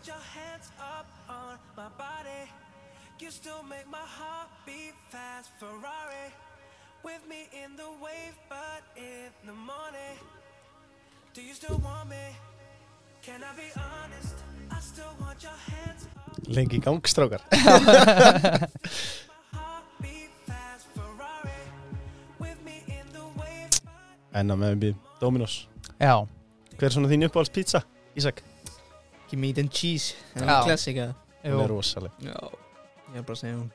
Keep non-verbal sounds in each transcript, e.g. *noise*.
want your hands up on my body. You still make my heart beat fast. Ferrari with me in the wave, but in the morning. Do you still want me? Can I be honest? I still want your hands up. Lengi í gang, strákar Heart beat fast. Ferrari with me in the wave, but Enna með við Dominos Já, Hver er svona þín uppáhalds pizza, Ísak? Ekki meat and cheese Það Já. er klassika Hún er rosaleg. Já. Ég er bara að segja hún.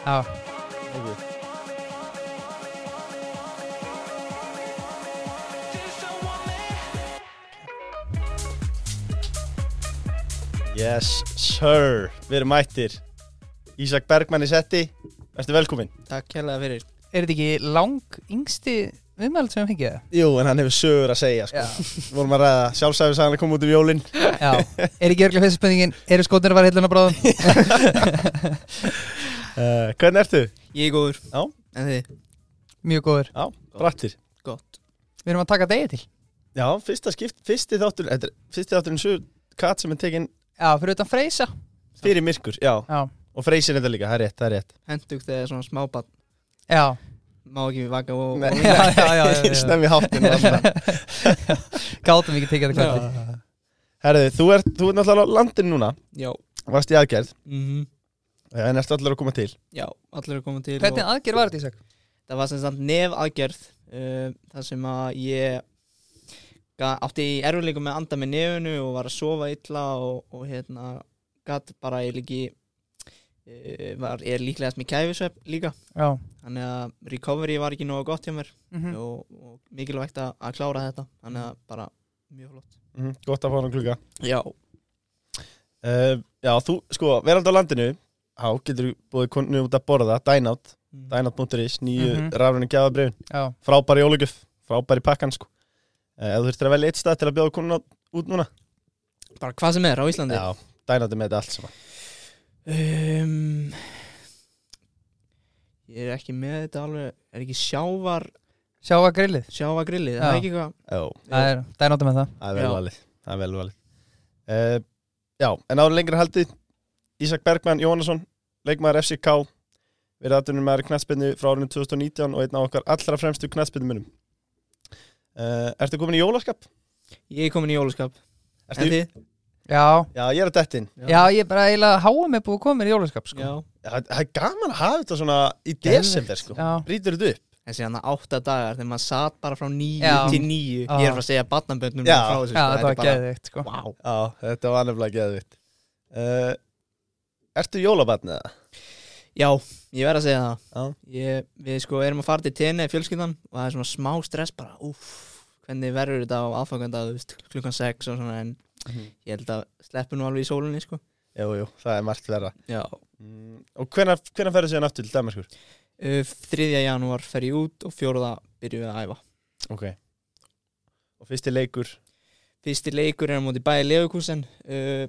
Já. Yes, sir. Við erum mættir. Ísak Bergmann í setti. Ertu velkominn? Takk kærlega fyrir. Er þetta ekki lang yngsti viðmæld sem við fengið það? Jú, en hann hefur sögur að segja sko. Vorum að ræða sjálfsæfi sagði hann að koma út um jólin. Já, er ekki örglega fyrsta spenningin, eru skótnir að vara hilluna bráðum? uh, *laughs* Hvernig ertu? Ég er góður. Já. En þið? Mjög góður. Já, brattir. Gott. Við erum að taka degi til. Já, fyrsta skipt, fyrsti þáttur Þetta er fyrsti þátturinn svo katt sem er tekin Já, fyrir utan freysa. fyrir myrkur Já, Já, og freysin þetta líka, það er rétt, það er rétt. Hendugt þegar svona smábann já, Má ekki vaka og. Snemmi *laughs* *laughs* *laughs* það. Gátum ekki tekið þetta kvöldi Herðu, þú ert, þú ert náttúrulega á landinu núna. Já. Varst í aðgerð, mm en ertu allir að koma til? Já, allir er komið til Hvernig og aðgerð var þetta Ísak? Það var sem sagt nef aðgerð uh, Það sem að ég átti í erfileikum með að anda með nefunu og var að sofa illa og, og hérna gatt bara ég líki uh, var, ég er líklegast með kæfisvepp líka. Já. Þannig að recovery var ekki nógu gott hjá mér. Mm og, og mikilvægt að, að klára þetta. Þannig að bara mjög flott. Mm Gott að fá hann klukka Já, uh, Já, þú, sko, verandi á landinu Há, getur þú búið konu út að borða Dine Out, mm. dineout.is Nýju mm. -hmm. rafræni gjafabrifin Já, Frábæri jólugjöf, frábæri pakkan sko. Uh, Ef þú þurftir að velja eitt stað til að bjóða konuna út núna. Bara hvað sem er á Íslandi. Já, Dine Out er með þetta allt saman um, Ég er ekki með þetta alveg Er ekki sjávar sjá að grillið sjávagrillið, Já. það er ekki eitthvað Já, Það er, það er notað með það það er vel Já. valið Það er vel valið uh, Já, en áður lengra haldið Ísak Bergmann Jónasson Leikmaður FCK Verið aðtunum með knætspinnu frá árinu 2019 og einn af okkar allra fremstu knætspinnumunum uh, Ertu komin í jólaskap? Ég er komin í jólaskap Ertu, En þið? Já, Já, ég er að dettin já, ég er bara eiginlega háa mig búið að koma mér í jólaskap sko. Já Já, Það það er gaman að hafa þetta svona í desember sko Já, Brýtur þetta upp Þessi hann átta dagar þegar maður satt bara frá nýju Já. til nýju Já. Ég er frá að segja barnaböndnum Já. frá þessu já sko, þetta var er bara- geðvikt sko. Vá Já, þetta var nefnilega geðvitt uh, Ertu jólabatn eða? Já, ég verð að segja það Já. ég, Við sko erum að fara til tenni fjölskyldan og það er svona smá stress bara Úff, hvernig verður þetta á aðfanganda klukkan 6 og svona en ég held að sleppu nú alveg í sólinni sko Jú, jú, það er margt verra Já mm, Og hvenær, hvenær ferðu síðan aftur til Danmarkur? uh, 3. janúar fer ég út og 4. byrjum við að æfa Ok Og fyrsti leikur Fyrsti leikur er á móti bæði Leifukúsen uh,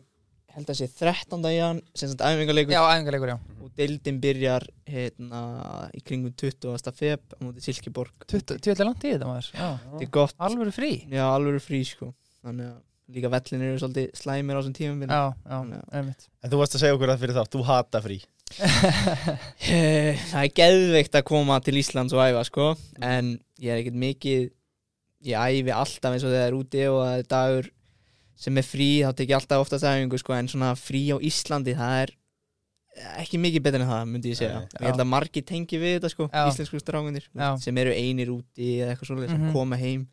held að sé 13. jan sem sagt æfingarleikur Já, æfingarleikur, já og deildin byrjar hérna í kringum 20. feb á móti Silkeborg Tjóðlega langt í þetta maður Já, þetta er gott, alvöru frí já alveg frí sko þannig að líka vellin eru svolítið slæmir á þessum tímum Já, já, En þú varst að segja okkur það fyrir þá Þú hata frí. *laughs* Eh, það er geðveikt að koma til Íslands og æfa sko. En ég er ekkert mikið ég æfi alltaf eins og þegar það er úti og það er dagur sem er frí þá tek ég alltaf oftast æfingu sko. En svona frí á Íslandi það er ekki mikið betur en það myndi ég segja. Nei, og ég held að margir tengi við þetta sko Já. íslensku strákunir Já. sem eru einir úti eða eitthvað svolítið sem Mhm. koma heim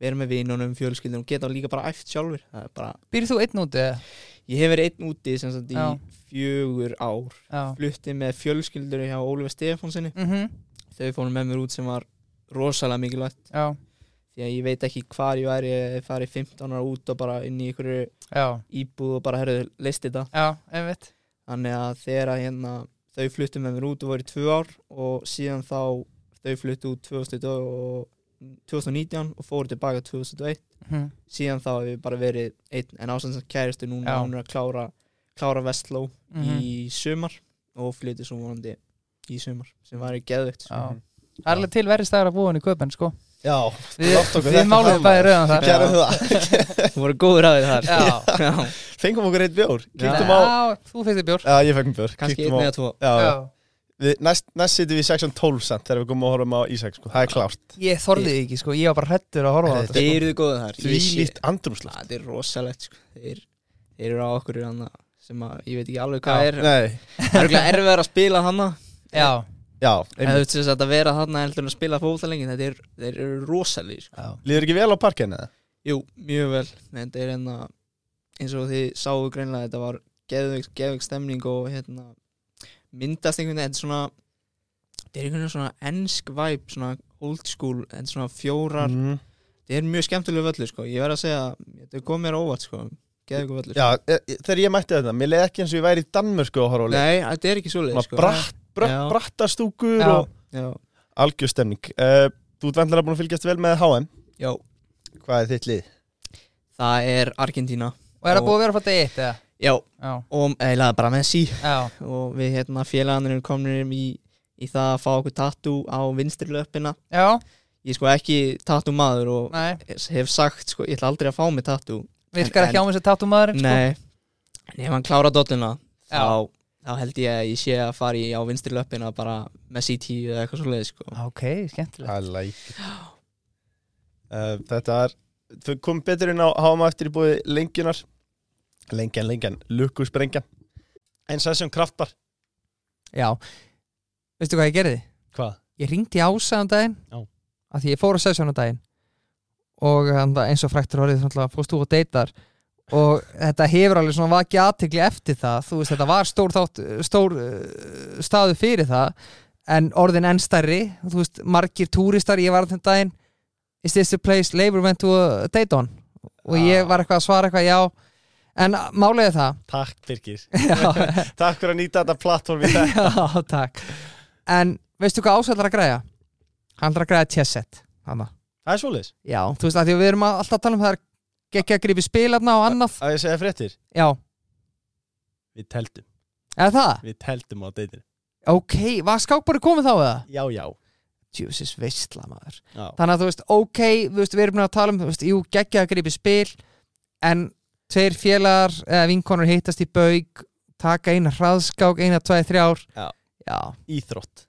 vera með vinunum, fjölskyldunum geta líka bara æft sjálfur bara, Býrðu þú einn úti? ég hef verið einn úti sagt í fjögur ár. Já. Flutti með fjölskyldur hjá Ólífa Stefánsinni Mhm, þau fórum með mér út sem var rosalega mikilvægt. Já, því að ég veit ekki hvar ég væri ég farið 15 ára út og bara inn í einhverju íbúð og bara herðu leist þetta. Þannig að þegar að hérna þau fluttu með mér út og voru í tvö ár og síðan þá þau fluttu út 2020 og 2019 og fóru tilbaka 2021 Mhm, síðan þá hefur bara verið einn en sem kæristu núna Já. hún er að klára klára Vestló mhm. í sumar og flyttu svo vonandi í sumar sem var í geðvögt Já. Það er alveg til verið stæðar að búa hann í köpen sko. Já, Við, við málum bæði rauðan þar. Gerðum það. Þú voru góður að þið þar. Já. Já. Fengum okkur eitt bjór. Kíktum á Já, þú fyrst þið bjór. Já, ég fekk mér bjór. Kannski Kíktum einn á- eða tvo. Já, já. Já. Við, næst, næst sittum við í section 12 samt þegar við komum að horfum á Ísak sko. það er klárt. Ég þorði ekki, sko, ég var bara hrettur að horfa á þetta Þeir sko. eru góður þar. Því líkt andrumsla Það er rosalegt sko. þeir, þeir eru á okkur hana, sem að ég veit ekki alveg hvað er. Nei, Það er ekki erfið að spila hana Já, já, En þú einmitt. veist þess að vera þarna heldur en að spila Þetta er, þeir eru rosalegir sko. Líður ekki vel á parkinu eða? Jú, mjög vel. En þetta er hérna eins og þið sáu greinlega þetta var geðveik, geðveik stemning og hérna myndast einhvern veginn svona þetta er einhvern veginn svona ensk vibe svona old school, er svona fjórar. Mhm. þetta er mjög skemmtileg völlur sko. Ég verð að segja, þetta kom mér óvart sko. Geðveik völlur. Já, e- e- þegar ég mætti þetta, mér leiði ekki eins og ég væri í Danmörku að horfa á leik. Nei, þetta er ekki svoleið Svona sko. bratt, bratt, brattastúkur Já. og algjörstemning uh, Þú ert vendilega búin að fylgjast vel með HM já, Hvað er þitt lið? það er Argentína. Og er það búið að vera að fatta eitt, eða? Já, Já, og eiginlega bara Messi. Já, og við hérna félagarnir komnir í, í það að fá okkur tattoo á vinstri löppina. Já, ég er sko ekki tattoo maður og nei. hef sagt sko, ég ætla aldrei að fá mig tattoo. Virkar ekki á mig sem tattumadurinn, sko? Nei, en ef hann klára dolluna þá, þá held ég að ég sé að fara í á vinstri löppina bara með CT eða eitthvað svo leið sko. Ok, skemmtilegt. I like it. Uh, Þetta er Þau kom betur inn á HM eftir í búið lengjunar Lengjan, lengjan, lukkusbrengjan En sessjón kraftbar Já, veistu hvað ég gerði? Hvað? Ég ringdi ása um daginn. Já. af því ég fór á sessjón um daginn. Og hann, eins og fræktur orðið fórst þú og deytar og *laughs* þetta hefur alveg svona vakið aðtekli eftir það. Þú veist þetta var stór, þátt, stór uh, staðu fyrir það. En orðin enn stærri. Þú veist margir túristar, ég var þenn daginn. Is this the place Labour went to a date on? Og ég var eitthvað að svara eitthvað já en málega það. Takk Birgir. *laughs* *laughs* Takk fyrir að nýta þetta plattform í þetta *laughs* Já, takk. En veistu hvað ásætlar að græja? Hann ætlar að græja Hanna. Það er svoleiðis. Já, þú veist að því við erum alltaf að tala um það er geggja að grífi spilarna og annað. Að ég segja fréttir? Já, Við teldum eða það? Við teldum á deytinu Ok, var skákbari komið þá eða? Já, já. Jesus, veistla maður. Já, Þannig að þú veist, ok, þú veist, við erum að tala um þú veist, Jú, geggja að grífi spil En tveir félagar eða vinkonur hittast í baug Taka eina hraðskák, eina, tveið, þrjár. Já. Já, íþrótt.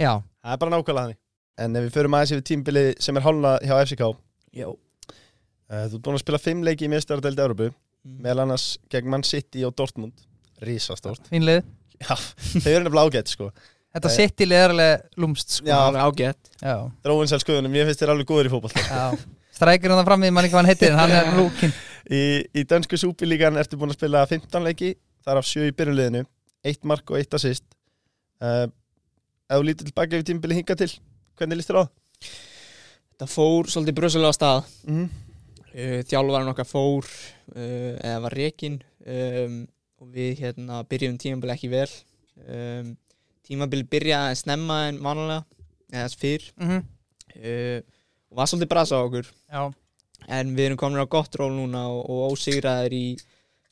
Já, Það er bara nákvæmlega þannig. En ef við förum aðeins yfir tímbilið sem er hálna hjá FCK uh, Já Þú ert búin að spila fimm leiki í miðstæðardeild Európu Mm. meðal annars gegn Man City og Dortmund. Rísastórt fínlið Já, þau eru nefnilega ágætt sko. Þetta Eh. sitt í leðarlega lúmst sko. Já. alveg ágætt. Skoðunum, ég finnst þér alveg góður í fótball já. Strækir hann það fram í manni hvað hann heitir en hann er lúkin Í, í dönsku súpilíkan ertu búin að spila 15 leiki þar af 7 í byrjunliðinu eitt mark og eitt assist uh, Ef þú lítur tilbaka yfir tímbilið hinga til hvernig líst þér á það? Það fór svolítið brösulega stað Mm -hmm. uh, Þjálfarinn okkar fór uh, eða var rekin um, og við hérna byrjum tímabil ekki vel um, Tímabil byrjaði að snemma en vanalega eða þess fyrr mm -hmm. uh, og var svolítið brasa á okkur Já, en við erum komin á gott ról núna og, og ósigraðir í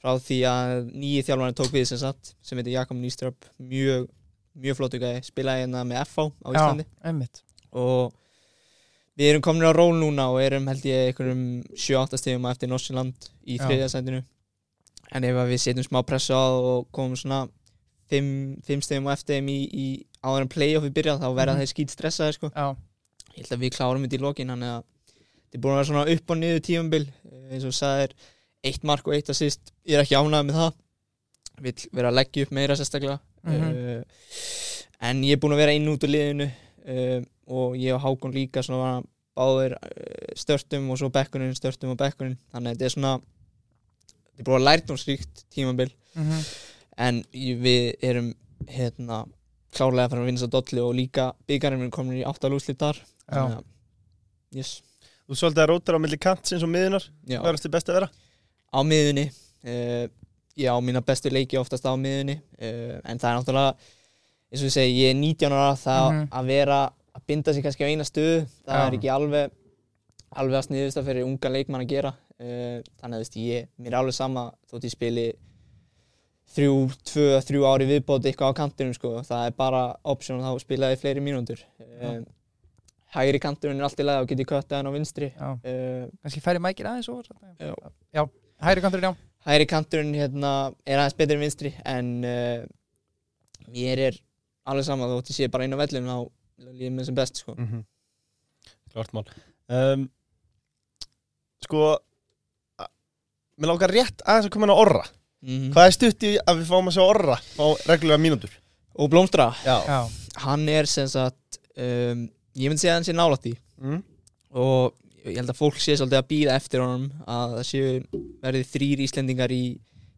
frá því að nýji þjálfarinn tók við sem satt sem heitir Jakob Nýströp mjög, mjög flottu gæði spilaði hérna með FH á Íslandi. já, og við erum komin á ról núna og erum held ég einhverjum 7-8 stegum eftir Norsjöland í Já. þriðja sætinu. En ef við setjum smá pressu á og komum svona 5 stegum eftir þeim í, í áður en play-offi byrja þá verða Mhm. þeir skýt stressaði sko ég held að við klárum þetta í lokin þannig að þetta er búin að vera svona upp og niður tífambil eins og sagðir eitt mark og eitt assist. Ég er ekki ánægð með það. Vill vera að leggja upp meira sérstaklega. Mhm. uh, en ég er búin að vera inn út úr liðinu uh, og ég og Hákon líka svona báðir uh, störtum og svo bekkunin störtum og bekkunin þannig að þetta er svona þetta er búin að lærtumsríkt tímambil mm en ég- við erum hérna klárlega fara að vinna að dolli og líka byggarinn er komin í áttalúslit þar yes, Þú svolítið að rótar á milli kantsins og miðunar já, Hvað er þetta best að vera? á miðunni uh, ég á mína bestu leiki oftast á miðunni uh, en það er náttúrulega eins og ég segi, ég er 19 ára það Mhm. að vera að binda sig kannski á eina stöðu það Já. er ekki alveg alveg að sniðust að fyrir unga leikmann að gera uh, þannig að veist, ég, mér er alveg sama þótt ég spili þrjú, tvö, þrjú ári viðbót eitthvað á kantinum sko. það er bara option og þá spilaði fleiri mínútur um, hægri kanturinn er allt í lagi og geti köttað hann á vinstri. Uh, kannski færi mækir aðeins over Já. Já, hægri kanturinn, já. Hægri kanturinn hérna, er aðeins betur en vinstri en uh, mér er alveg sama þótt ég sé bara inn á vellinu á lífið mér sem best sko. mm -hmm. Klart mál. Um, Sko Mér langar rétt aðeins að koma inn á orra. Mm Hvað er stutt í að við fáum að sjá orra Fá reglulega mínútur? Og Blómstra, Já, Já, hann er sem sagt um, ég myndi segja að hann sé nálætt í mm. og ég held að fólk sé svolítið að býða eftir honum að það séu verið þrýr Íslendingar í,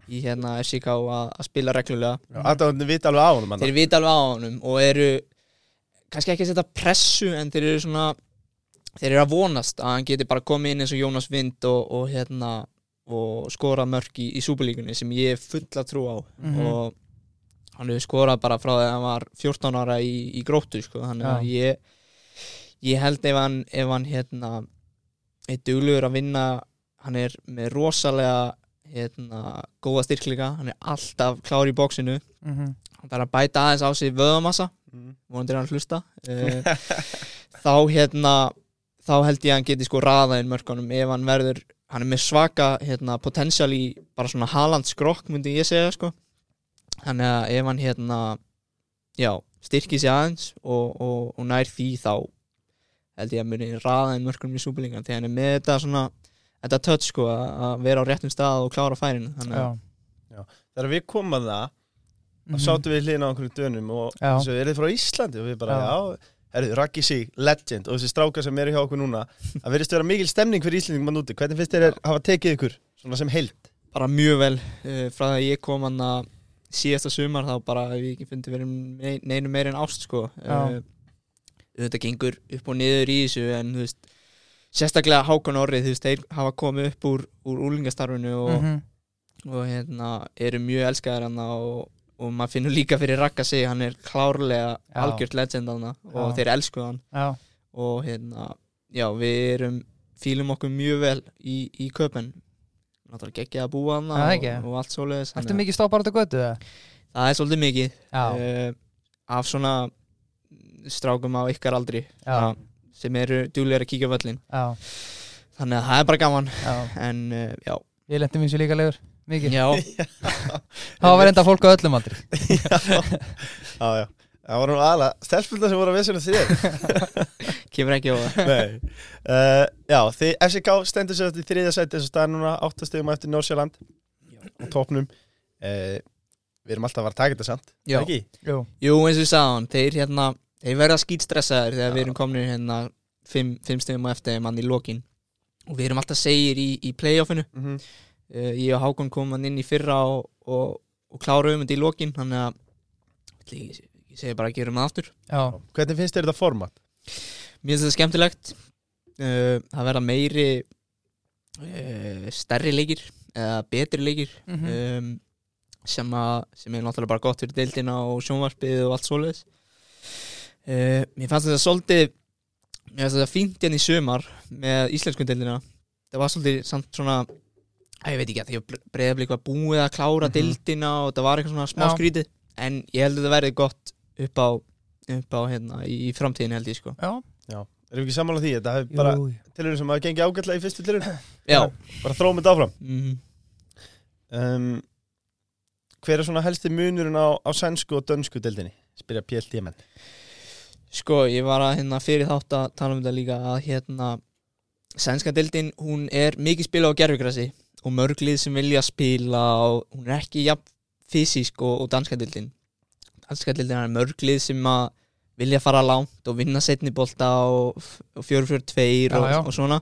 í hérna FCK að, að spila reglulega Aðdáðandi vita alveg á honum þeir vita alveg á honum og eru kannski ekki að setja pressu en þeir eru svona þeir eru að vonast að hann geti bara komið inn eins og Jónas Vind og, og hérna og skora mörk í, í Súperlíkunni sem ég er full að trú á Mhm. og hann hefur skorað bara frá þegar hann var 14 ára í, í gróttu sko. þannig að ég ég held ef hann, ef hann hérna er duglugur að vinna hann er með rosalega hérna, góða styrkleika hann er alltaf klár í bóksinu mhm. Hann þarf að bæta aðeins á sig vöðamassa mm. vonandi er hann hlusta. Uh, *laughs* þá hérna þá held ég að hann geti sko raða inn mörkunum. Ef hann verður, hann er með svaka hérna, potential í bara svona Haaland skrokk myndi ég segja sko. Þannig að ef hann hérna já, styrki sig aðeins og, og, og nær því þá held ég að muni raða inn mörkunum í súpilingan þegar hann er með þetta svona þetta touch sko að að vera á réttum stað og klára færin þannig að Já, Þegar við komum að það Mhm. þá sáttum við hlýna á einhverjum dönum og þessu er þið frá Íslandi og við bara, Já. já, Raggi Sig, legend og þessi strákar sem eru hjá okkur núna það verðist vera mikil stemning fyrir Íslandingum að núti hvernig finnst þér er, hafa tekið ykkur svona sem heild bara mjög vel uh, frá það að ég kom að síðasta sumar þá bara ég ekki fundið verið nein, neinu meir en ást sko Já. Þetta gengur upp og niður í þessu en þú veist sérstaklega Hákon Orrið, þú veist, þeir hafa komið upp úr, úr úlingastarfinu og, Mhm. og hérna eru mjög elskaðir hann og, og maður finnur líka fyrir Ragga sig, hann er klárlega Já. algjört legend hann og Já. þeir elskuð hann Já, og hérna, já, við erum fílum okkur mjög vel í, í köpen náttúrulega geggja að búa hann og, og allt svoleiðis ertu mikið stoppar á þetta götu? eða? það er svolítið mikið uh, af svona strákum á ykkar aldri já, sem eru djúlega að kíkja á völlin já, þannig að það er bara gaman. En uh, já, Ég lendi mér sér líka legur, mikið. *laughs* Það var enda fólk á öllum aldri. *laughs* Já, já, það var nú aðalega stelpulda sem voru að vesina þér *laughs* kemur ekki á það Nei. Uh, Já, þið FCK stendur sér í þriðja sæti þess að staða núna áttastegum eftir Norsjöland á topnum uh, Við erum alltaf að vara að taka þetta samt? Jú, jú, eins og sagði hann, þeir hérna þeir verða skýtstressaðir þegar við erum komin hérna fimm, fimm stegum á eftir mann í lokin. Og við erum alltaf segir í, í playoffinu. Mm -hmm. uh, ég og Hákon komum inn í fyrra og, og, og kláruðum þetta í lokin þannig að ég, ég segi bara að gerum það aftur. Já, Hvernig finnst þér þetta format? Mér finnst þetta skemmtilegt. Uh, Það verða meiri uh, stærri leikir eða betri leikir Mhm. um, sem, að, sem er náttúrulega bara gott fyrir deildina og sjónvarpið og allt svoleiðis uh, Mér fannst þetta svolítið mér fannst þetta fínt hérna í sumar með íslensku deildina það var svolítið samt svona að ég veit ekki að því að breyðablík var búið að klára Mhm. deildina og það var eitthvað svona smá Já. skrítið. En ég held að þetta verði gott upp á, upp á hérna, í framtíðin held ég sko. Já. Erum við ekki sammála því? Þetta hefur bara tilhörun sem hafa gengið ágætlega í fyrstu tilhörun Já, Bara þróum þetta áfram. Mm um, Hver er svona helsti munurinn á, á sænsku og dönsku deildinni? Spyrja PLT menn Sko, ég var að hérna fyrir þátt að tala um þetta líka að hérna sænska deildin, hún er mikið spila á gerfugrassi og mörglið sem vilja spila og hún er ekki jafn fysísk og, og danska deildin. Danska deildin er mörglið sem að vilja fara langt og vinna setni bolta og, og 4-4-2 og, og svona.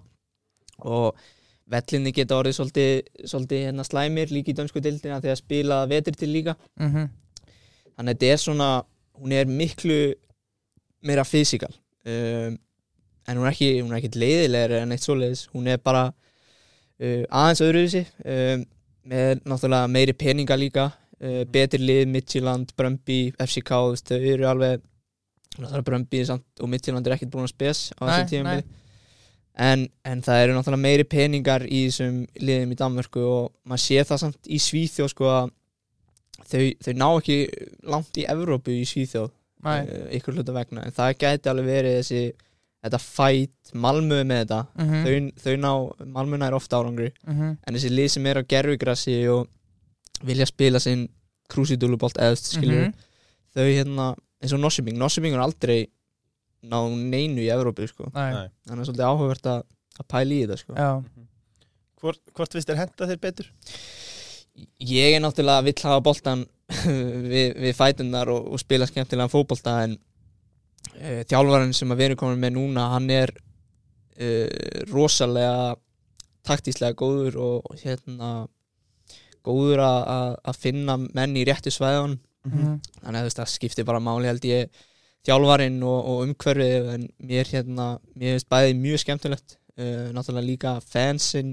Og vellinni geta orðið svolítið, svolítið hérna slæmir líka í dönsku deildina þegar spila vetri til líka. Mhm, þannig að þetta er svona hún er miklu meira fysikal. Um, en hún er ekki, hún er ekki leiðilegri en eitt svoleiðis, hún er bara uh, aðeins öðruvísi um, með náttúrulega meiri peninga líka uh, betri lið, Midtjylland, Brömbi FCK, þau eru alveg náttúrulega Brömbi og Midtjylland er ekkert búin að spes á Nei, þessum tíum en, en það eru náttúrulega meiri peningar í þessum liðum í Danmörku og maður sé það samt í Svíþjóð sko að þau, þau ná ekki langt í Evrópu í Svíþjóð ykkur hluta vegna. En það gæti alveg verið þessi þetta fight, Malmö er með þetta. Mhm, þau, þau ná, Malmö nær ofta árangri. Mhm, en þessi lið sem er á gerfugrassi og vilja spila sinn krúsidúlubolt eðst skilur mhm. þau hérna, eins og Nossibing Nossibing er aldrei ná neinu í Evrópu sko. Nei, þannig að svolítið áhugavert að, að pæla í þetta sko. já, Hvort, hvort vist er henda þér betur? ég er náttúrulega vill hafa boltan við, við fætunar og, og spila skemmtilega fótbolta en uh, þjálfarinn sem að við erum komin með núna hann er uh, rosalega taktíslega góður og hérna góður að- finna menn í réttu svæðan mhm, þannig að það skiptir bara máli held ég þjálfarinn og, og umhverfið en mér hérna, mér finnst bæði mjög skemmtilegt uh, náttúrulega líka fansin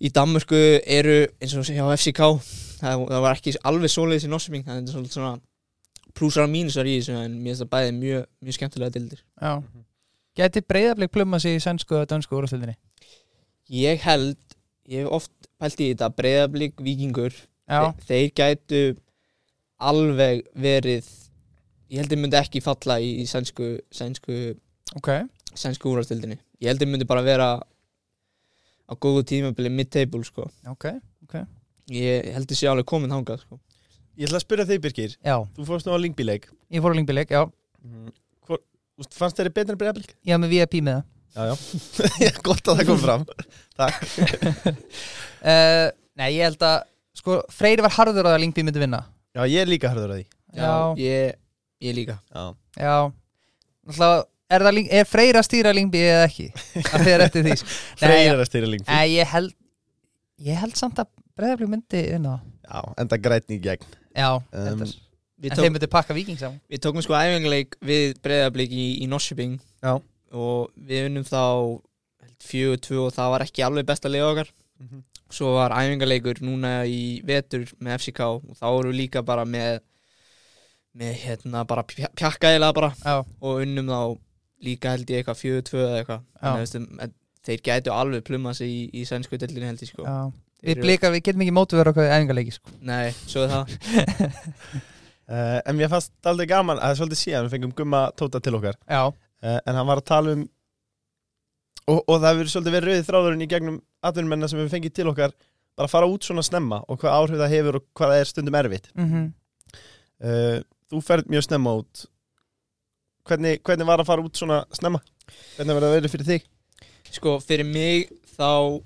í Danmörku eru eins og hjá FCK það, það var ekki alveg svoleiðis í Nossuming það er svolítið svona plúsar og mínusar í þessu en mér finnst það bæði mjög, mjög skemmtilega dildir já. Gæti breyðaflik plumma sig í sænsku og dönsku úrstildinni? ég held, ég hef oft pælt í þetta breyðablík vikingur Já, Þe, þeir gætu alveg verið ég held þeir myndi ekki falla í, sænsku, sænsku, ok. sænsku úrvastildinni ég held þeir myndi bara vera á góðu tímabili mid-table sko. Ok, ég held þeir sé alveg komin þangað sko. Ég ætla að spyrja þig Birgir. Já, Þú fórst nú á Lingby-leik ég fór á lingbileik, já. Hvor, úst, Fannst þeirri betur en breyðablík? Ég haf með VIP með það. Já, já. *laughs* Gott að það kom fram. Uh, *laughs* Nei, ég held að sko, Freyri var harður á það að lingbi myndi vinna. Já, ég er líka harður að því. Já, ég, ég líka. Já, já. Náttúrulega, er, er Freyri að stýra lingbi eða ekki? Það fer eftir því. *laughs* Nei, Freyr já. að stýra Lingby Nei, ég held Ég held samt að breyðaflik myndi vinna það. Já, enda grætni í gegn Já, Um, við, en tók, þeir myndi pakka viking saman við tókum sko æfingarleik við breyðablík í, í Norsjöping Já. og við unnum þá fjögur tvö og það var ekki alveg besta leið okkar Mhm. svo var æfingarleikur núna í vetur með FCK og þá voru við líka bara með með hérna bara pja- pjakka eða bara Já, og unnum þá líka held ég eitthvað fjögur tvö eða eitthvað. Að þeir gætu alveg pluma sig í, í sænsku deildinni held ég sko. Við blika, við getum ekki mótu vera okkur æfingarleiki sko. Nei, svo er það. Uh, *laughs* En mér fannst aldrei gaman að það er svolítið síðan Við fengum gumma tóta til okkar. Já, uh, En hann var að tala um Og, og það hefur svolítið verið rauðið þráðurinn í gegnum atvinnumennina sem við fengið til okkar bara að fara út svona snemma og hvað áhrif það hefur og hvað það er stundum erfitt. Mhm. Uh, Þú ferð mjög snemma út hvernig, hvernig var að fara út svona snemma? Hvernig var það verið fyrir þig? Sko, fyrir mig þá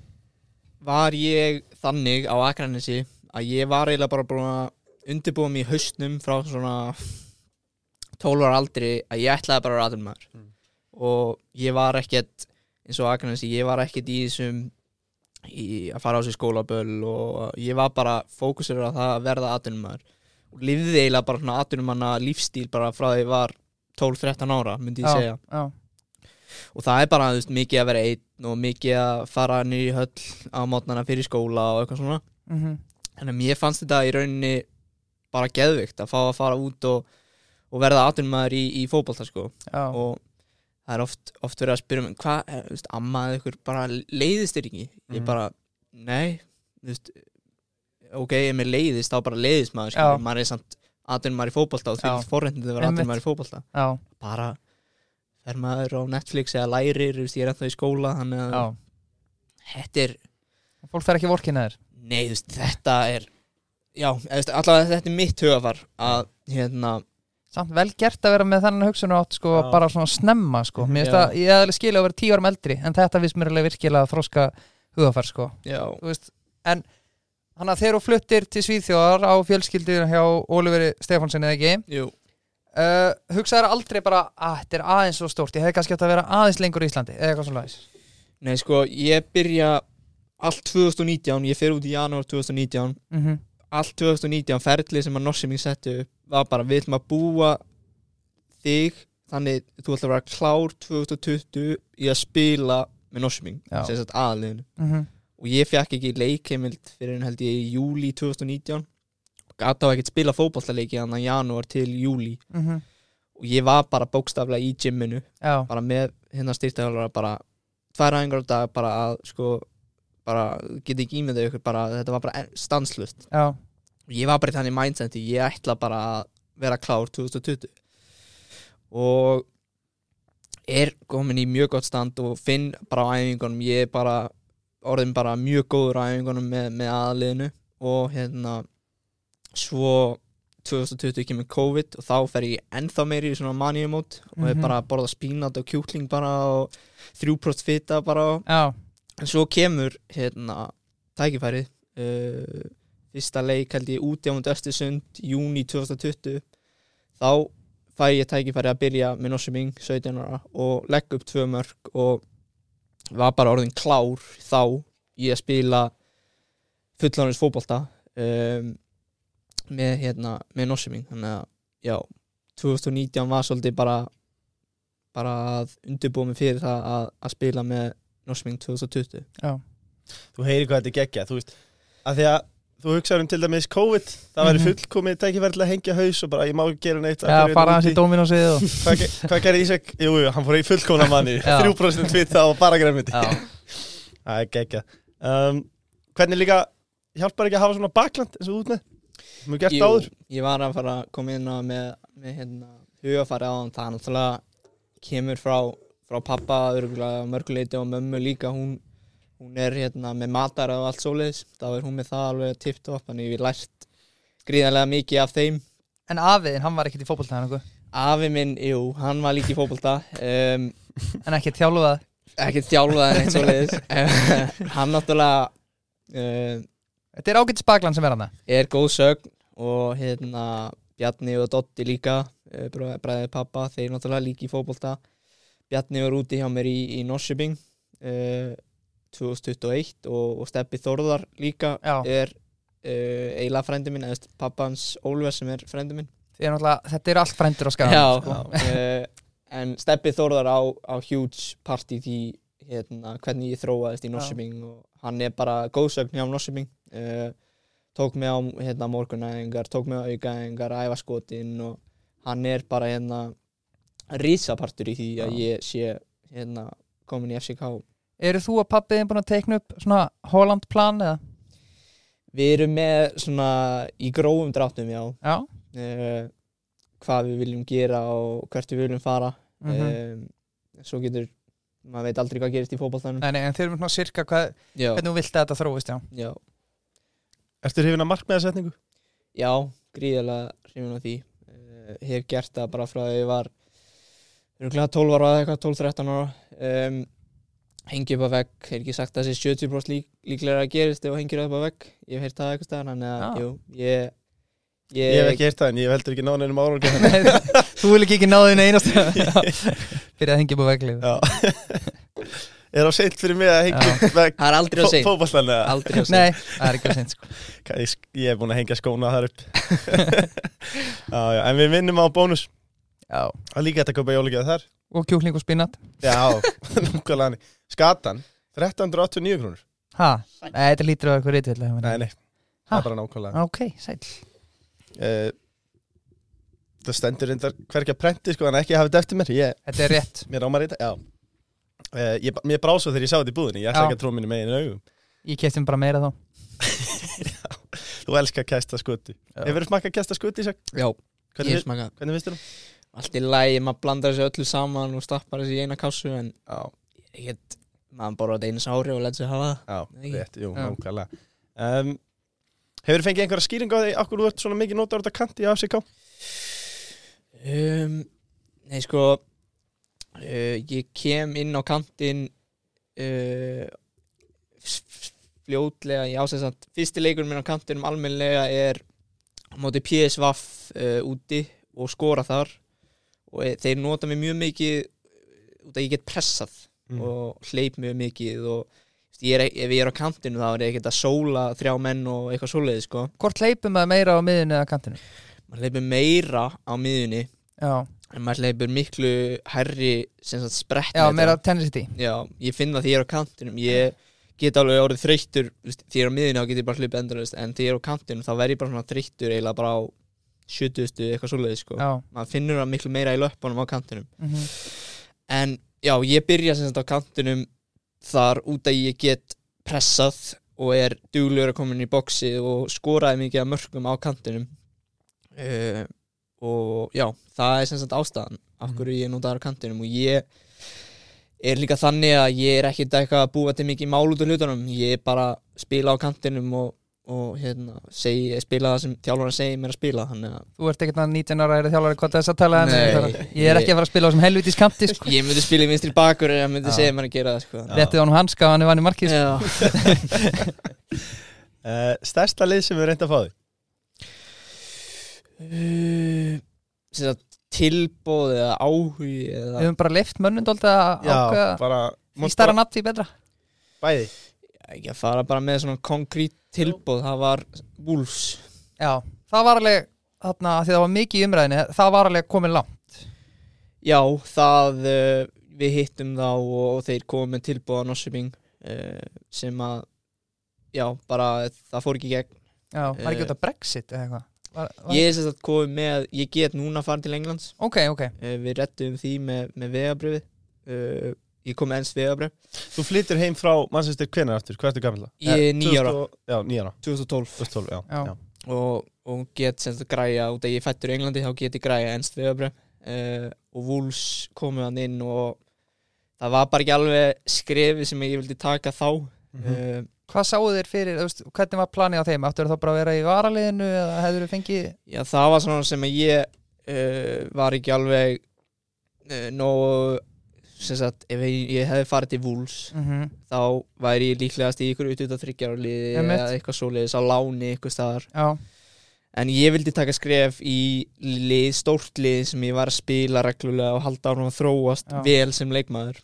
var ég þannig á Akranesi að ég var eiginlega bara búin að undirbúa mig í haustnum frá svona 12 ára aldri að ég ætlaði bara að vera aðrunmaður Mm. og ég var ekkert eins og Akranesi, ég var ekkert í þessum í að fara á sér skólaböll og ég var bara fókusur á það að verða aðrunmaður og lifði eiginlega bara svona aðrunumanna lífstíl bara frá því ég var 12-13 ára, myndi ég Já. segja. Já, og það er bara veist, mikið að vera einn og mikið að fara í höll á mótnana fyrir skóla og eitthvað svona. Mhm. En mér fannst þetta í rauninni bara geðvikt að fá að fara út og, og verða atvinnmaður í, í fótbolta sko. Og það er oft, oft verið að spyrja mig hvað, eh, þú veist, amma eða ykkur bara leiðist þér ekki? Ég Mhm. bara, nei veist, ok, ef mér leiðist þá bara leiðist maður, maður er samt atvinnmaður í fótbolta og því Já. forrendið að vera Einmitt. atvinnmaður í fótbolta já, bara fer maður á Netflix eða lærir, ég er ennþá í skóla þannig að já þetta er Fólk þarf ekki vorkina þér nei, þú veist, þetta er já, allavega þetta er mitt hugafar að, hérna, Samt vel gert að vera með þannig hugsunum átt sko, Já. bara svona snemma sko. Mér finnst að ég alveg skilja að vera tíu árum eldri en þetta finnst mér alveg virkilega að þróska hugafær sko. já, Þú veist, en hann að þegar þú fluttir til Svíþjóðar á fjölskyldur hjá Óliveri Stefánsen eða ekki uh, hugsaður aldrei bara að þetta er aðeins svo stórt, ég hefði kannski átt að vera aðeins lengur í Íslandi eða eitthvað svona nei, sko, ég byrja allt 2019, ég fer út í janúar 2019 mm -hmm. allt 2019 ferli sem að Norsiming setti upp var bara við ætlum að búa þig þannig þú ætlum að vera klár 2020 í að spila með Norsiming Já. sem sagt aðliðinu Mm -hmm. Og ég fekk ekki leikheimild fyrir en held ég í júli 2019 og gata á ekkert spila fótballtaleiki þannig að janúar til júli Mhm. og ég var bara bókstaflega í gymminu Já, bara með hérna styrtaðalara bara tvær æfingar á dag bara að sko bara geta ekki ímyndið ykkur bara þetta var bara stanslust já, og ég var bara í þannig mindseti ég ætla bara að vera klár 2020 og er, kom komin í mjög gott stand og finn bara á æfingunum ég er bara orðin bara mjög góður æfingunum með, með aðliðinu og hérna svo 2020 kemur COVID og þá fer ég ennþá meiri í svona maníumót og er Mhm. bara að borða spínat og kjúkling bara og þrjúprost fita bara Já, en svo kemur hérna tækifærið uh, fyrsta leik held ég á mútið Östersund júni 2020 þá fæ ég tækifæri að byrja með Norsuming 17 ára og legg upp tvö mörg og var bara orðin klár þá í að spila fullánins fótbolta um, með hérna með Norsuming þannig að já 2019 var svolítið bara bara að undirbúa mig fyrir það að, að spila með Norsuming 2020 Þú heyri hvað þetta geggja, þú veist að því að þú hugsaður um til dæmis COVID það væri Mhm. fullkomið tækifæri til að hengja haus og bara ég má ekki gera neitt já hverju fara hans í úti. Dominosið og Hvað, hvað gerði Ísak? Jú, jú, hann fór í fullkomna manni *laughs* Já. 3% tvita og bara Já, *laughs* Það er geggja um, Hvernig líka hjálpar ekki að hafa svona bakland eins og út með? Mjög gert Jú, áður ég var að fara að koma inn á með, með hérna, hugafæri á hann það er náttúrulega kemur frá, frá pappa örgulega mörguleiti og mömmu líka hún, hún er hérna með matar og allt svoleiðis. Þá er hún með það alveg tipt upp þannig hef lært gríðarlega mikið af þeim. En afiðin, hann var ekkert í fótboltaðan afi minn, jú, hann var líka í fótbolta. Um, En ekki þjálfað? ekki þjálfaðan eitt svoleiðis. *laughs* Hann náttúrulega um, Þetta er ágætt spaklan sem er hann er góð sögn og hérna Bjarni og Dotti líka eh, bræðið pappa, þeir náttúrulega líka í fótbolta. Bjarni var úti hjá mér í, í Norsjöbing uh, 2021 og, og Steppi Þórðar líka Já. er uh, eiginlega frændi minn eða pappans Ólver sem er frændi minn er Þetta eru allt frændur á skagan Já, sko. uh, en Steppi Þórðar á, á huge part í því hérna, hvernig ég þróaðist í Norsjöbing og hann er bara góðsögn hjá Norsjöbing uh, tók mig á hérna, morgunæðingar, tók mig á aukaæðingar æfaskotin og hann er bara hérna risapartur í því að ég sé hérna komin í FCK Eru þú og pappiðin búin að teikna upp svona Holland plan eða? Við erum með svona í grófum dráttum já. Já. Uh, hvað við viljum gera og hvert við viljum fara. Mm um, svo getur maður veit aldrei hvað gerist í nei, en þeir eru svona sirka hvað, hvernig þú vilt að þetta þróist, já? Já, Ertu hrifin að markmiðasetningu? já, gríðarlega hrifin á því. Uh, hef gert það bara frá að ég var örgulega 12 ára eða eitthvað 12-13 ára. Um, hengi upp á vegg, hef ekki sagt að þessi 70% lík, líklega að gerist ef þú hengir upp á vegg. Ég hef heyrt það eitthvað staðar þannig að, Já. jú, ég Ég hef ekki heyrt það en ég heldur ekki einum ára *laughs* Nei, Þú vil ekki ekki náðu þín einast *laughs* Fyrir að hengja upp á veglið Já. *laughs* Er á seint fyrir mig að hengja veg það er aldrei á seint. fótballan eða? aldrei á seint. Nei, það er ekki að seint sko. Ég, ég hef búin að hengja skóna þar upp. Já, já, En við vinnum á bónus. Já. Það er líka hægt að kaupa jólagjað þar. Og kjúkling og spinat. Já, nákvæmlega hann Skatan, 1389 krónur. Ha, nei, þetta lítur á eitthvað reytvill Nei, nei, það Ha? er bara nákvæmlega. Ok, sæl uh, Það stendur reyndar hverkja prenti sko, en ekki hafa þetta eftir mér. Ég, Þetta er rétt. *laughs* Mér ámar þetta, já. Uh, ég, Mér brá svo þegar ég sá þetta í búðinni. Ég ætla Já. ekki að trú minni megin augum. Ég kefti bara meira þá. *laughs* Þú elskar kæsta skutti Hefur þú smakkað kæsta skutti, Ísak? já, Hvernig, ég smaka hvernig finnst þú? allt í lægi, maður blandar þessu öllu saman og stappar þessu í eina kássu en Já, get, maður borða þetta einu sári og let sér hafa það. Já, rétt, jú, nákvæmlega. Um, Hefur þú fengið einhverja skýring á því Akkur þú ert svona mikið notar þetta kanti í AFCK? um, Nei sko uh, Ég kem inn á kantinn uh, fljótlega Já, sem sagt, fyrsti leikur minn á kantinum almennlega er á móti PSV uh, úti og skora þar. Og e, þeir nota mig mjög mikið út að ég get pressað Mm. og hleyp mjög mikið og ég er, ef ég er á kantinu þá er ég ekkert að sóla þrjá menn og eitthvað svoleiði sko. Hvort leipum maður meira á miðinu eða kantinu? maður hleypur meira á miðunni Já, en maður hleypur miklu herri sprett já meira þetta. tennisity já, ég finn það því ég er á kantinum ég get alveg orðið þreyttur því ég er á miðunni þá get ég bara hlupið endurist en því ég er á kantinum þá verð ég bara svona þreyttur eiginlega bara á 70 eitthvað svoleiði sko. Maður finnur það miklu meira í löpunum á kantinum mm en já, ég byrja sem sagt á kantinum þar út að ég get pressað og er duglegur að koma inn í boxi og skoraði mikið af mörgum á kantinum. Uh, og já, það er sem sagt ástæðan af hverju ég notaður á kantinum og ég er líka þannig að ég er ekkert eitthvað að búa til mikið mál út af hlutunum. Ég er bara að spila á kantinum og, og hérna, segi, spila það sem þjálfarinn segir mér að spila þannig að Þú ert ekkert að 19 ára er þjálfari hvað þess að tala en Nei, ég er ekki að fara að spila á sem helvitis kanti sko. ég myndi spila í vinstri bakur en ég myndi Já. segja mér að gera það sko. Réttið honum hanska og hann er vann í markið sko. Uh, *laughs* Stærsta lið sem við reynda að fá þig Uh, sagt, tilboð eða áhugi Við eða höfum bara leift mönnund alltaf að ákveða bara Því stærra nafn því betra Bæði ekki að fara bara með svona konkrét tilboð það var Wolves. Já, það var alveg þarna, því það var mikið í umræðinni það var alveg komin langt. Já það uh, við hittum þá og, og þeir komið með tilboð á Norsjöping uh, sem að já bara það fór ekki gegn. Já, var ekki Eh. út af Brexit eða eitthvað? Var, var... ég er sem sagt komið með ég get núna að fara til Englands. Ok, ok, við rettum því með, með vegabrifi uh, ég kom með ens vegabrif Þú flyttir heim frá Manchester hvenær aftur, hvað ertu gammal? Ég er nýjára, 2012 2012, já, Já. já. og, og get sem sagt græja. Út að ég fættur í Englandi þá get ég græja ennst vegabref uh, og Wolves komu hann inn og það var bara ekki alveg skrefið sem ég vildi taka þá. Uh, Hvað sáu þér fyrir, veist, hvernig var planið á þeim? Áttu þá bara að vera í varaliðinu eða hefur þú fengið já það var svona sem að ég uh, var ekki alveg uh, nógu sagt ef ég, ég hefði farið til Wolves mm þá væri ég líklegast í ykkur út af þryggjararliði Einmitt. eða eitthvað svoleiðis á láni ykkur staðar Já, En ég vildi taka skref í lið, stórt lið sem ég var að spila reglulega og halda áfram að þróast Já. vel sem leikmaður.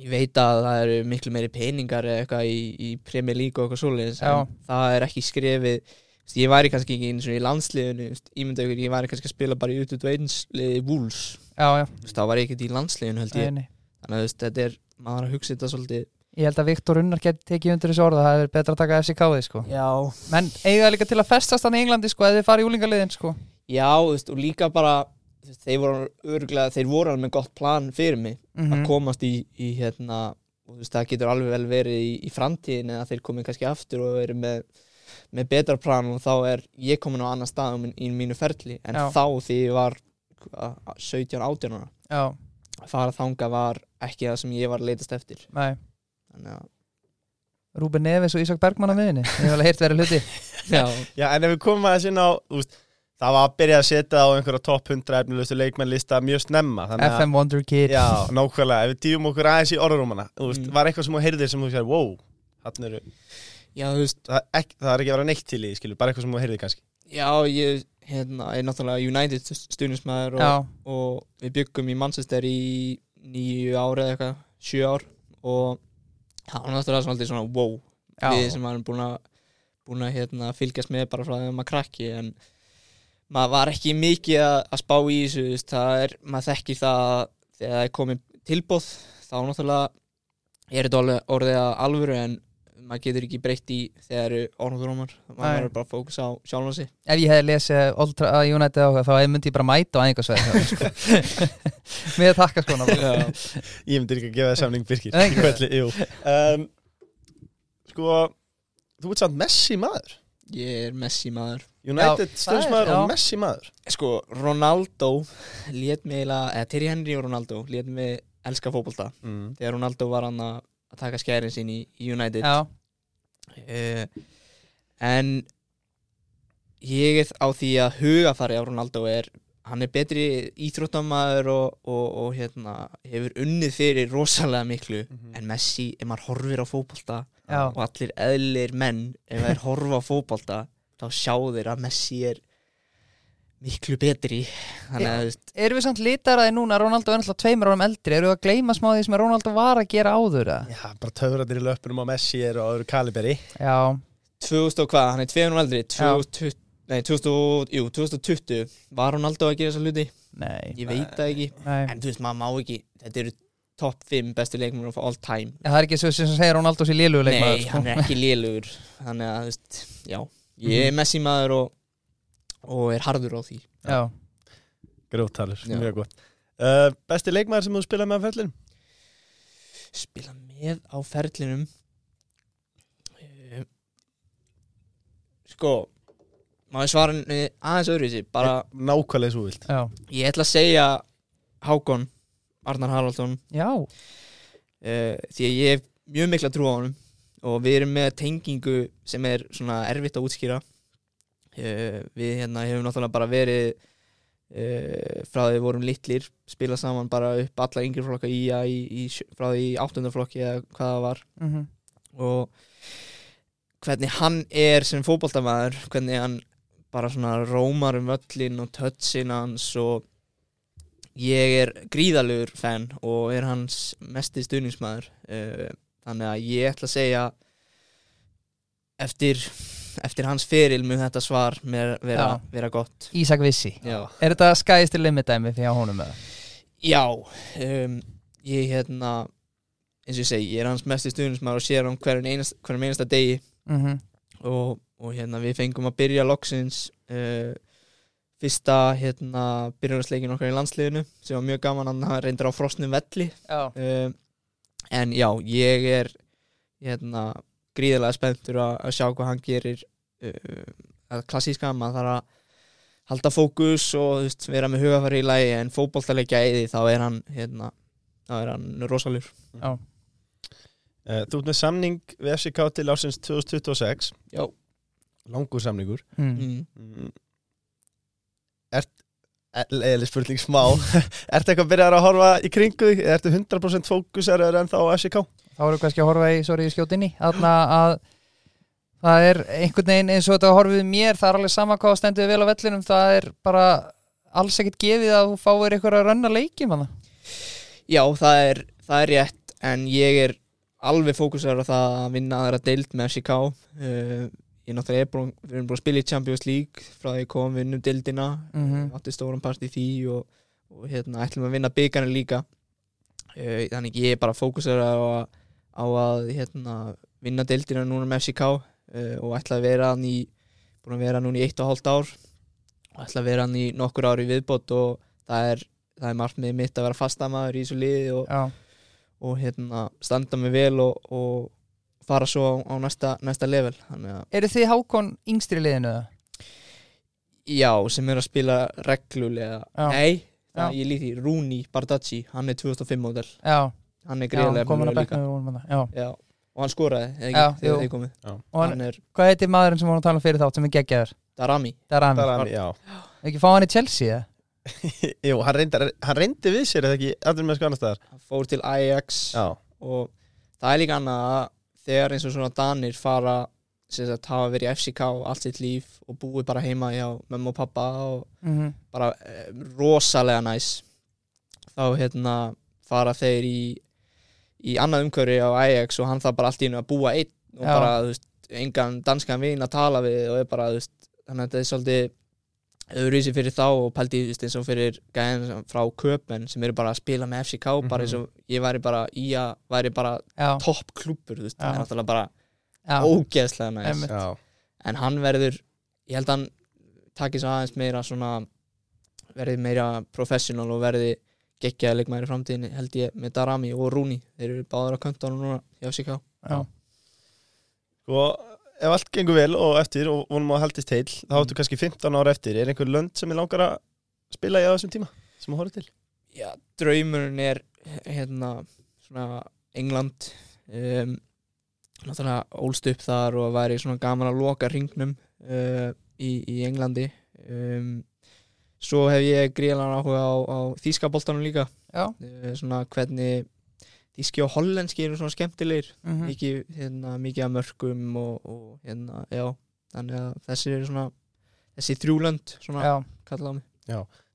Ég veit að það eru miklu meiri peningar eða eitthvað í, í Premier League og eitthvað svoleiðis en það er ekki skrefið ég væri kannski ekki eins og í landsliðinu ímynda ykkur, ég væri kannski að spila bara í U21 liði Wolves. Já, já, Þú veist, þá var ég ekkert í landsliðinu held ég. Nei, nei. þannig að þetta er, maður að hugsa þetta svolítið. Ég held að Viktor Unnar geti tekið undir þessu orða það er betra að taka FCK-ið sko. Já, Menn eiga líka til að festast hann í Englandi sko eða þið fara í úlingaliðin sko. Já, þú veist, og líka bara þeir voru örgulega, þeir voru alveg með gott plan fyrir mig mm að komast í, í hérna og þú veist, það getur alveg vel verið í, í framtíðin eða þeir komið kannski aftur og verið með, með betra plan og þá er ég komin á annan stað um, í mínu ferli. En Já. þá því ég var hvað, 17-18 ára Já, að fara þanga var ekki það sem ég var að leitast eftir. Nei. Þannig að Rúben Neves og Ísak Bergmann á miðinni Ég hef alveg heyrt verið hluti. *laughs* Já, Já, en ef við komum aðeins inn á úst, Það var að byrja að setja á einhverja topp 100 efnilegustu leikmennlista mjög snemma þannig að- FM Wonder Kid Já, nákvæmlega, ef við dýfum okkur aðeins í orðarúmana úst, Mm. Var eitthvað sem þú heyrðir sem þú sér Wow, hann eru já, þú veist það, er ekki, það er ekki að vera neitt til í, því, skilur, bara eitthvað sem þú heyrðir kannski. Já, ég hérna, er náttúrulega United stuðnismæður og, og við byggum í Manchester í nýju ári eða eitthvað, sjö ár og það var náttúrulega svolítið svona wow já, við sem varum búin að búin að hérna, fylgjast með bara frá þegar maður krakki en maður var ekki mikið að, að spá í þessu veist, það er, maður þekkir það að þegar það er komið tilbóð þá náttúrulega er þetta orðið að alvöru en maður getur ekki breytt í þegar eru orðurómar maður verður bara að fókusa á sjálfan sig. Ef ég hefði lesið Old United áhuga þá myndi ég bara mæta á einhversveið sko. *laughs* Með takka bara. Ég myndi ekki að gefa það samning Birkir um, Sko, þú ert samt Messi maður. Ég er Messi maður. United stöðsmaður og. Messi maður. Sko, Ronaldo lét mig eða Terry Henry og Ronaldo lét mig elska fótbolta. Mm. þegar Ronaldo var hann að að taka skærin sín í, United. Já, uh, en ég er á því að hugafari á Ronaldo er hann er betri íþróttamaður og, og, og hérna, hefur unnið fyrir rosalega miklu Mhm. en Messi, ef maður horfir á fótbolta já, og allir eðlir menn ef þeir horfa á fótbolta þá sjá þeir að Messi er miklu betri. Að veist Erum við samt litaraði núna? Ronaldo er náttúrulega tveimur árum eldri. Erum við að gleyma smá því sem Ronaldo var að gera áður eða? Já, bara töfratir í löpunum á Messi eru á öðru kaliberi. Já, 2000 og hvað, hann er tveirum eldri. Já. 2020, nei, 2000, jú, 2020 var Ronaldo að gera þessa hluti? Nei, ég veit það ekki, nei. en þú veist, maður má ekki þetta eru top 5 bestu leikmur of all time. Það er ekki svo sem segir Ronaldo sér lélugu leikmaður nei, sko. hann er ekki lélugur. Þannig að, þú veist, já. Ég er Messi maður og, og er harður á því. Já, Gróttalur, mjög gott. Uh, Besti leikmaður sem þú spilaði með á ferlinum? spila með á ferlinum uh, sko maður svara aðeins öðruvísi? Bara, Nákvæmlega svo vilt. Já, ég ætla að segja Hákon Arnar Haraldsson. Já, uh, því að ég hef mjög mikla trú á honum og við erum með tengingu sem er svona erfitt að útskýra við hérna hefum náttúrulega bara verið uh, frá því við vorum litlir spila saman bara upp alla yngri flokka í, í, í frá því áttundaflokki eða hvað það var Mhm. og hvernig hann er sem fótboltamæður hvernig hann bara svona rómar um öllin og tötsin hans og ég er gríðalugur fan og er hans mesti stuðningsmæður uh, þannig að ég ætla að segja eftir, eftir hans feril mun þetta svar vera, Já. vera gott. Ísak Vissi. Já, Er þetta skæðist til limit dæmi því á honum með Já um, ég hérna eins og ég segi, ég er hans mesti stuðningsmæður og sér hann hverjum einasta, hverjum einasta degi. Mm -hmm. og, og hérna við fengum að byrja loksins uh, fyrsta hérna byrjunarleikin okkar í landsliðinu sem var mjög gaman að hann reyndir á frosnum velli. Já, uh, en já, ég er hérna gríðilega spenntur að, að sjá hvað hann gerir uh, að klassíska, maður þarf að halda fókus og veist, vera með hugafæri í lagi en fótboltalegja eði þá er hann hérna, þá er hann rosalur já, Uh, Þú ert með samning við FCK til ásins 2026 Já. Langur samningur mm. mm. mm. Ert Leðileg spurning smá *laughs* Ertu eitthvað að byrja að horfa í kringu þig? Ertu 100% fókuseraður en þá á FCK? Þá erum við kannski að horfa í, sorry, skjótinni Þarna að það er einhvern veginn eins og þetta horfið mér það er alveg sama hvað stendur vel á vellinum það er bara alls ekkert gefið að þú fáir eitthvað að rönna leikjum hana. Já, það er, það er rétt en ég er alveg fókusar á það að vinna aðra deild með FCK uh, ég náttúrulega er búin, við erum búin að spila í Champions League frá því ég kom við vinnum deildina mm Mhm. átti stóran part í því og, og hérna ætlum að vinna byggarna líka uh, þannig ég er bara fókusar á, að- á að hérna, vinna deildina núna með FCK uh, og ætla að vera hann í búin að vera núna í eitt og hálft ár og ætla að vera hann í nokkur ár í viðbót og það er, það er markmið mitt að vera fastamæður í þessu liði og Já, og hérna, standa mig vel og, og fara svo á, á næsta, næsta level eru þið Hákon yngstri liðinu? eða? já, sem er að spila reglulega Já. nei, það, ég líti Rúni Bardacci, hann er 2005 model Já, hann er já, greiðlega komin að Já, já, og hann skoraði, Já, ekki, jú. þegar þið komið og hann, hann er hvað heitir maðurinn sem vorum að tala um fyrir þátt sem er geggjaður? Darami. Er já. Ekki fá hann í Chelsea eða? *laughs* Jú, hann reyndi, hann reyndi við sér eða ekki? Allir með sko annar staðar. Hann fór til Ajax Já, og það er líka annað að þegar eins og svona Danir fara sem sagt hafa verið í FCK allt sitt líf og búið bara heima hjá mömmu og pappa og Mm -hmm. bara eh, rosalega næs þá hérna fara þeir í í annað umhverfi á Ajax og hann þarf bara allt í einu að búa einn og Já. bara, þú veist, engan danskan vin að tala við og er bara, þú veist, þannig að þetta er svolítið öðruvísi fyrir þá og pældi, þú veist, eins og fyrir gæðin frá Köpen sem eru bara að spila með FCK bara eins og ég væri bara í að væri bara Já, topp klúppur, þú veist, það er náttúrulega bara já, ógeðslega næs. Einmitt. já. En hann verður ég held að hann taki svo aðeins meira svona verði meira professional og verði geggjaði leikmæri framtíðin held ég með Darami og Rúni þeir eru báður á köntunum núna hjá FCK já. Sko, ef allt gengur vel og eftir og vonum að haldist heil þá áttu kannski 15 ára eftir. Er einhver lönd sem ég langar að spila í á þessum tíma sem að horfa til? Já, draumurinn er hérna svona England. Um, náttúrulega ólst upp þar og væri svona gaman að loka ringnum uh, í, í Englandi. Um, svo hef ég gríðan áhuga á, á þýskaboltanum líka. Já. uh, svona hvernig þýski og hollenski eru svona skemmtilegir. Mhm. mikið, hérna, mikið af mörkum og, og hérna, já. Þannig að þessi eru svona þessi þrjúlönd svona já. kalla á mig.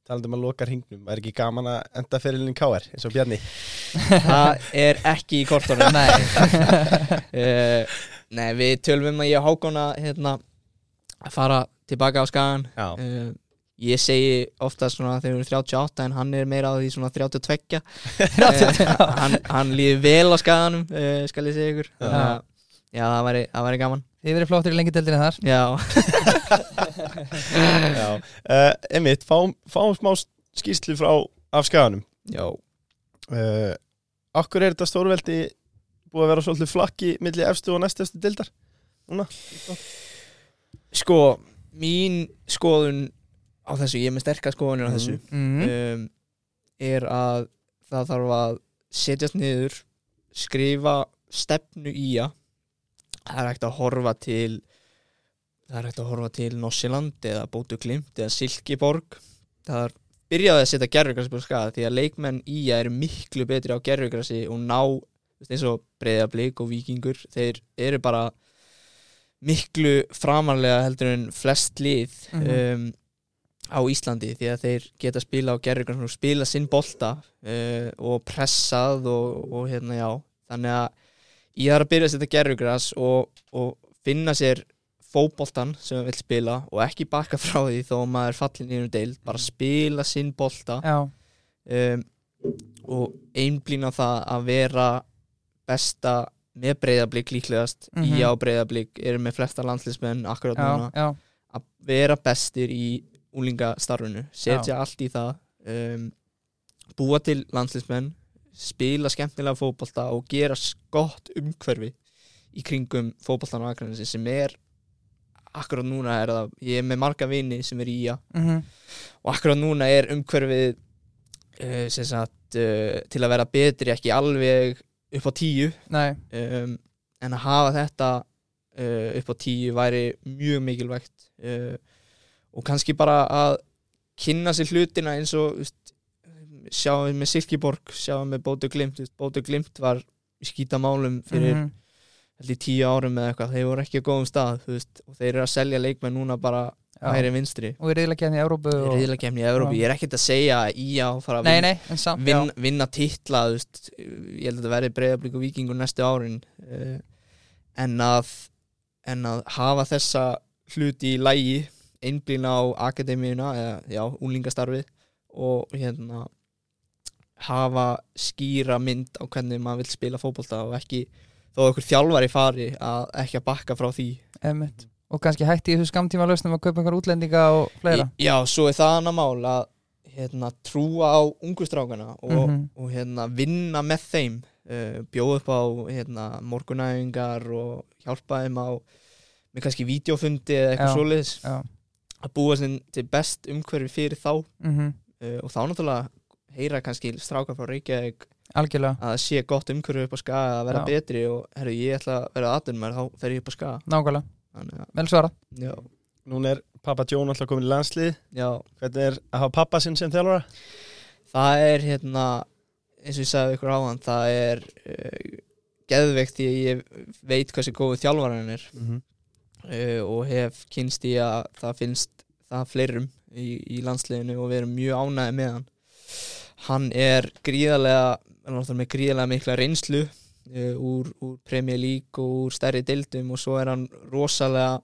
Talandi um að loka hringnum, er ekki gaman að enda fyrirlin KR eins og Bjarni? *laughs* það er ekki í kortunum. Nei. Uh, *laughs* Nei, við tölum um að ég hákona hérna, að fara tilbaka á skagan. Já, uh, Ég segi ofta svona þegar við erum 38 en hann er meira á því svona 32 uh, *laughs* hann, hann líður vel á skaganum uh, skal ég segja ykkur. Já. Að, Já, það væri, það væri gaman. Þið verið flottir í lengi deildinni þar. Já, *laughs* já. Uh, Emmitt, fáum, fáum smá skýrslu frá af skaganum. Já. Uh, Akkur er þetta stórveldi búið að vera svolítið flakki milli efstu og næstefstu dildar? Núna? Sko, mín skoðun á þessu, ég er með sterkar skoðunir á Mhm. þessu mm. um, er að það þarf að setjast niður skrifa stefnu í að það er hægt að horfa til það er hægt að horfa til Nossiland eða Bótu Klimt eða Silkeborg það er byrjaði að setja gerfugrassi på skaða því að leikmenn í að eru miklu betri á gerfugrassi og ná eins og breyðablík og vikingur þeir eru bara miklu framanlega heldur en flest lið Mhm. um, á Íslandi því að þeir geta spila á gerfugrassi og spila sinn bolta uh, og pressað og, og hérna já. Þannig að ég er að byrja að setja gerfugras og, og finna sér fótboltan sem við vil spila og ekki baka frá því þó að maður er fallin í einu deil bara spila sinn bolta. Um, og einblýna það að vera besta með breyðablík líklegast. Mhm. í á breyðablík eru með flesta landslismenn akkurat já, núna. já, að vera bestir í úlingastarfinu setja allt í það um, búa til landslismenn spila skemmtilega fótbolta og gera s- gott umhverfi í kringum fótboltan á Akranesi sem er akkurat núna er það ég er með marga vini sem er í að mhm, og akkurat núna er umhverfið uh, sem sagt uh, til að vera betri ekki alveg upp á tíu. Um, en að hafa þetta uh, upp á tíu væri mjög mikilvægt. Uh, og kannski bara að kynna sér hlutina eins og sjáum við með Silkeborg sjáum við Bótu Glimt Bótu Glimt var í skítamálum fyrir mm mhm, tíu árum eða eitthvað, þeir voru ekki á góðum stað veist, og þeir eru að selja leikmenn núna bara já. hægri vinstri. Og er reyðilega kemni í Európu og... reyðilega í Evrópi, Já. ég er ekkert að segja að í að fara að Nei, vinna nei, samt vin, vinna titla veist, ég held að þetta verði breyðablík og vikingur næstu árin uh, en að en að hafa þessa hluti í lægi einblýna á akademíuna eða já, úlingastarfið og hérna hafa skýra mynd á hvernig maður vil spila fótbolta og ekki þó að okkur þjálfari fari að ekki að bakka frá því. Einmitt. Og kannski hætti þessu skamtíma lausnum að kaupa einhver útlendinga og fleira. Já, svo er það annað mál að hérna, trúa á ungustrákana og, Mhm. og hérna, vinna með þeim. Uh, bjóða upp á hérna, morgunæfingar og hjálpa þeim á með kannski vídeofundi eða eitthvað svoleiðis. Já, að búa sem til best umhverfi fyrir þá. Mhm, uh, og þá náttúrulega heyra kannski strákar frá Reykjavík algjörlega, að sé gott umhverfi upp á skaga að vera Já. betri og herru, ég ætla að vera aðdunum þá fer ég upp á skaga. Nákvæmlega. Vel svara já, Núna er pappa Jón alltaf komin í landslið. Já, Hvernig er að hafa pappa sinn sem þjálfara? það er hérna eins og ég sagði ykkur áðan það er uh, geðveikt því að ég veit hversu góðu þjálfarinn er. Mm -hmm. Uh, og hef kynst í að það finnst það fleirum í, í landsliðinu og við erum mjög ánæði með hann. Hann er gríðarlega hann er gríðarlega mikla reynslu uh, úr, úr Premier League og úr stærri deildum og svo er hann rosalega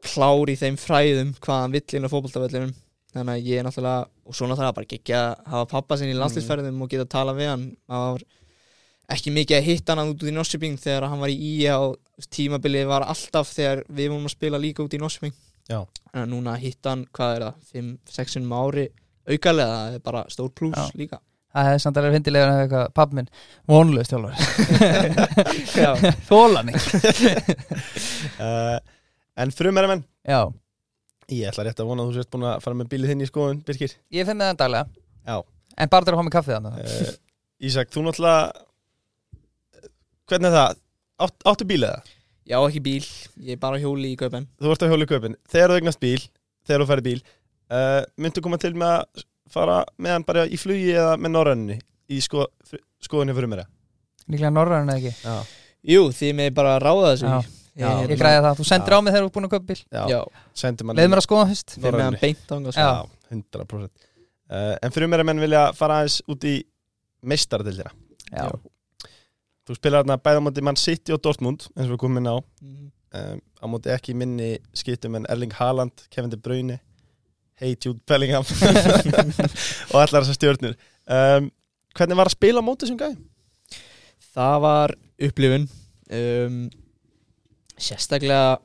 klár í þeim fræðum hvað hann vill inn á fótboltavöllinum þannig að ég er náttúrulega og svo náttúrulega bara ekki að hafa pappa sinni í landsliðsferðum og geta að tala við hann. Það var ekki mikið að hitta hann út út í Norsjöping þegar hann var í IA og tímabilið var alltaf þegar við vorum að spila líka út í Norsjöping Já. en núna að hitta hann, hvað er það 5-6 sinum á ári aukalega það er bara stór pluss líka. Það hefði samt alveg hindilega *laughs* *laughs* *laughs* en eitthvað Pappi minn, vonlaust þjálfari. Já. Þólan uh, En frumherramenn Já, Ég ætla rétt að vona að þú sért búin að fara með bílið þinn í skoðun, Birkir. Ég finn með það daglega. Já. En bara til að fá mig kaffið þannig uh, Ísak, þú náttúrulega Hvernig er það? Átt, áttu bíl eða? Já, ekki bíl, ég er bara á hjóli í kaupen Þú ert á hjóli kaupin Þegar þú eignast bíl, þegar þú færi bíl uh, Myndu koma til með að fara með hann bara í flugi eða með norrænni í sko, skoðunni fyrir mér Líklega norræðan eða ekki? Já, Jú, þið með bara að ráða þessu. Já. Já. Ég græði það, þú sendir Já. á mig þegar þú er búin að kaupa bíl. Já, Já, sendi mann Leð mér að skoða fyrst. Þið með hann beint ánga Já. Já, 100% uh, En fyrir mér að menn vilja fara aðeins út í meistaradildina Já, Þú spilar þarna bæða á móti mann City og Dortmund eins og við komum inn á Mhm. um, á móti ekki minni skiptum en Erling Haaland, Kevin De Bruyne Hey Jude Bellingham *laughs* og allar þessar stjórnir um, Hvernig var að spila á móti þessum gæði? Það var upplifun um, Sérstaklega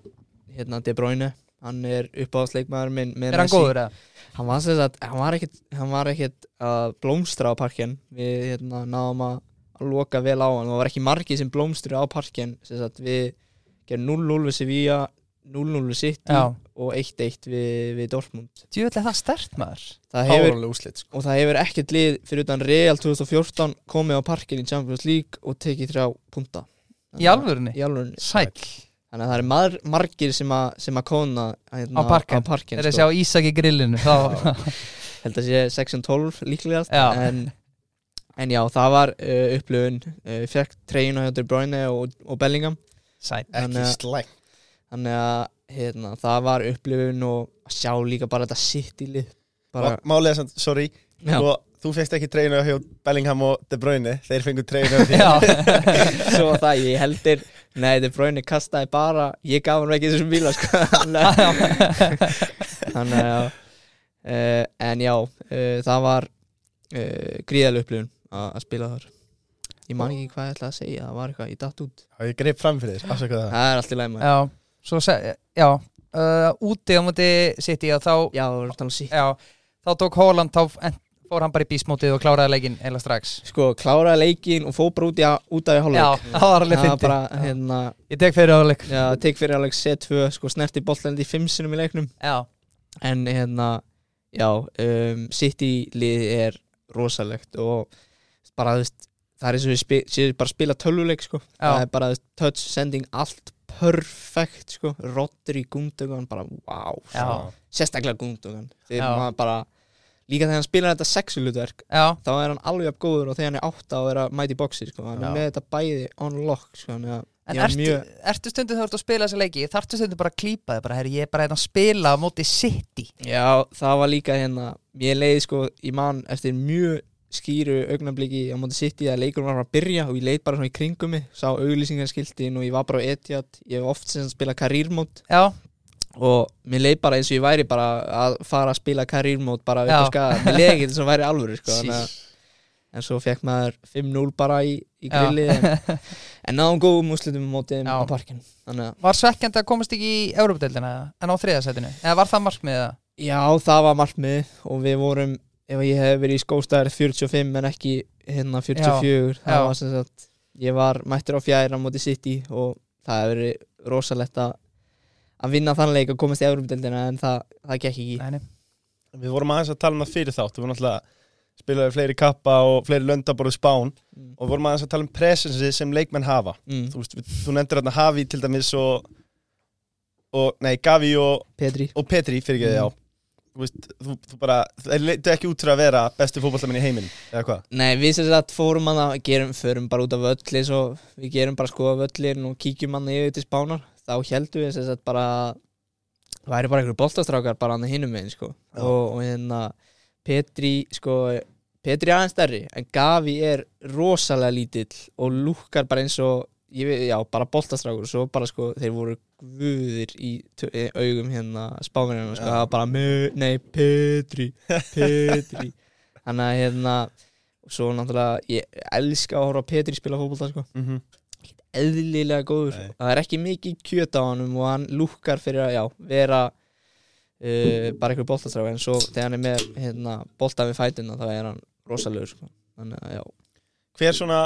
hérna De Bruyne Hann er uppáðsleikmaður minn með er hann góður eða? Hann var, sem var ekkit að blómstra á parkinn Við hérna, náðum að, að loka vel á hann Það var ekki margið sem blómstru á sagt, Við gerum 0-0 við Sevilla 0-0 við City Já, og 1-1 við, við Dortmund Djúvill er það stert maður það hefur, úslit sko. og það hefur ekkert lið fyrir utan Real 2014 komið á parkin í Champions League og tekið þrjá punta Í alvörunni? í alvörunni Sæll þannig að það er mar margir sem að, sem að kóna hérna, Á parkinn Þegar ég sko. sjá Ísak í grillinu þá *laughs* held að sé 6-12 líklegast Já. en, en já, það var uh, upplöfun uh, fekk treyjuna hjá De Bruyne og, og Bellingham. Sæll Ekki slæm þannig að hérna, það var upplöfun og að sjá líka bara þetta sitt í lið bara, Málega samt, sorry og Þú fegst ekki treyna hjá Bellingham og De Bruyne. Þeir fengu treyna hjá *laughs* því Já, svo var það ég heldur nei, De Bruyne kastaði bara ég gaf hann ekki þessum bíla sko. *laughs* þannig að uh, en já, uh, það var uh, gríðalega upplöfun að að spila þar. Ég man ekki hvað ég ætlaði að segja það var eitthvað, ég datt út. Já, ég greip fram fyrir þér, afsaka það. Það er allt í læg maður. Já, svo se, já uh, Úti á móti City og þá já, það var að tala um sí Já, þá tók Holland þá en, fór hann bara í bísmótið og kláraði leikinn eða strax. Sko, kláraði leikin og fór bara út, í, út af í Já, hálfleik það var alveg það var fyndi bara, hérna Ég tek fyrir áleik já, tek fyrir alveg C2, sko, snerti boltlendi í fimm sinum í leiknum. Já, en hérna já, um, City lið er rosalegt og bara þú veist það er eins og við spi, séu bara að spila tölvuleik sko. það er bara touch sending allt perfekt sko. Rodri Gundogan bara wow Já. sérstaklega Gundogan bara líka þegar hann spilar þetta sexulutverk þá er hann alveg jafn góður og þegar hann er og er að mæti boxi sko. hann Já. er með þetta bæði on lock sko. þannig að En ertu, mjög ertu stundu þú ert að spila þessa leiki Þarftu stundu bara að klípa þig Ég er bara hérna að spila á móti City Já, það var líka hérna Ég leiði sko í mann eftir mjög skýru augnabliki á móti City að leikur var að byrja og ég leið bara svona í kringum mig sá auglýsingarskiltin og ég var bara á Etihad ég hef oft sem spila karýrmót og mér leið bara eins og ég væri bara að fara að spila karýrmót bara upp á skaga mér leiði ekki þess að væri alvöru sko, að- en svo fekk maður 5-0 bara í, í grilli en, *laughs* en náðum góðum úrslitum á móti Já. á að var svekkjandi að komast ekki í Európa-deildina en á þriðasætinu Eða var það markmiðið? Já, það var markmið og við vorum, ef ég hef verið í skóstæðar 45 en ekki hérna 44 það Já. var sem sagt, ég var mættur á fjæra á móti City og það hefur verið rosalegt að að vinna þann leik og komast í Európa-deildina en það, það gekk ekki Nei, nei. Við vorum aðeins að tala um það fyrir þátt Við vorum alltaf spilaði fleiri kappa og fleiri löndaborðu spán mm. og við vorum aðeins að tala um presensi sem leikmenn hafa Mm. Þú, veist, við, þú nefndir hérna Havi til dæmis og, og nei, Gavi og, Petri og Petri fyrir ekki Mm. já Þú veist, þú, þú bara, það leitu ekki út fyrir að vera bestu fótballtamenn í heiminn, eða hvað? Nei, við sem sagt fórum hann að gerum, förum bara út af völli svo við gerum bara skoða völlin og kíkjum hann yfir til spánar þá heldum við sem sagt bara að væri bara einhverju boltastrákar bara hann hinum megin sko Já. og, og hérna Petri sko Petri er aðeins stærri en Gavi er rosalega lítill og lúkkar bara eins og ég veit, já, bara boltastrákur og svo bara sko þeir voru guðir í augum hérna spáminina sko, var bara nei, Petri Petri. *laughs* Þannig að hérna og svo náttúrulega, ég elska að horfa Petri spila fótbolta sko. Mm -hmm. eðlilega góður. Nei. það er ekki mikið kjöt á hann og hann lúkkar fyrir að já, vera uh, bara einhver boltastráð en svo þegar hann er með hérna, bolta við fætuna þá er hann rosalegur sko. þannig að já. Hver svona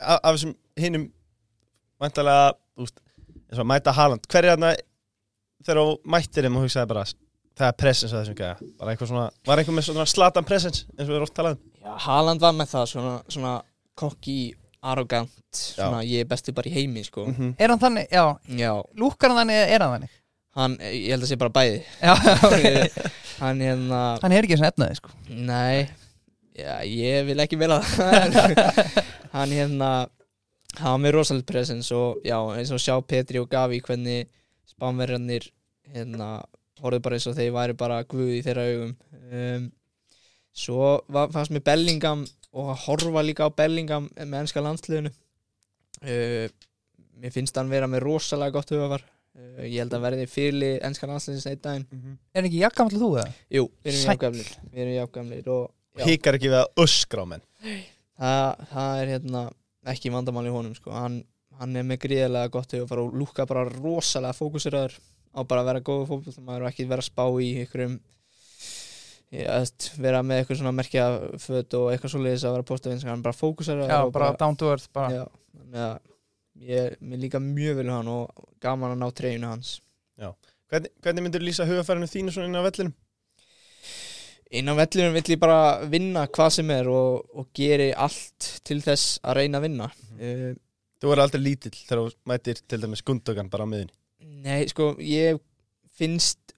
af, þessum hinnum væntalega, þú veist, eins og að mæta Haaland. Hver er hérna þegar þú mættir þeim og hugsaði bara það er presens að þessum gæja. Bara eitthvað svona, var einhver með svona slatan presens eins og við erum oft talað um? Já, Haaland var með það svona, svona kokki, arrogant svona ég er bestu bara í heimi sko. mm -hmm. Er hann þannig, já, Já, lúkar hann þannig eða er hann þannig? hann, ég held að sé bara bæði. Já. *laughs* Hann hérna, hann er ekki svona efnaði sko. Nei. Já, ég vil ekki vera það. *laughs* Hann hérna hann var með rosalega presens og já, eins og sjá Petri og Gavi hvernig spánverjarnir hérna, horfðu bara eins og þeir væri bara guð í þeirra augum. Um, Svo var, fannst mér Bellingham og að horfa líka á Bellingham með ennska landsliðinu. Uh, Mér finnst hann vera með rosalega gott hugafar uh, Ég held að verði fyrirli ennska landsliðins einn daginn. Er hann ekki jakkamall þú eða? Jú, við erum já, Hikar ekki við að öskra á menn. Það, það er hérna ekki vandamál í honum sko. hann, hann er með gríðarlega gott hugafar og lúka bara rosalega fókusiraður á bara að vera góðu fótboltamaður og ekki vera að spá í einhverjum Já, veist, vera með eitthvað svona merkja föt og eitthvað svoleiðis að vera postað hann bara fókusiraður Já, og bara down to earth bara. já, að ég, mér líka mjög vel við hann og gaman að ná treyjunu hans Hvernig, hvernig myndur lýsa hugafærinu þínu svona inn á vellinum? Inn á vellinum vill ég bara vinna hvað sem er og, og geri allt til þess að reyna að vinna. Uh, Þú er aldrei lítill þegar þú mætir til dæmis gundökan bara á miðunni Nei, sko, ég finnst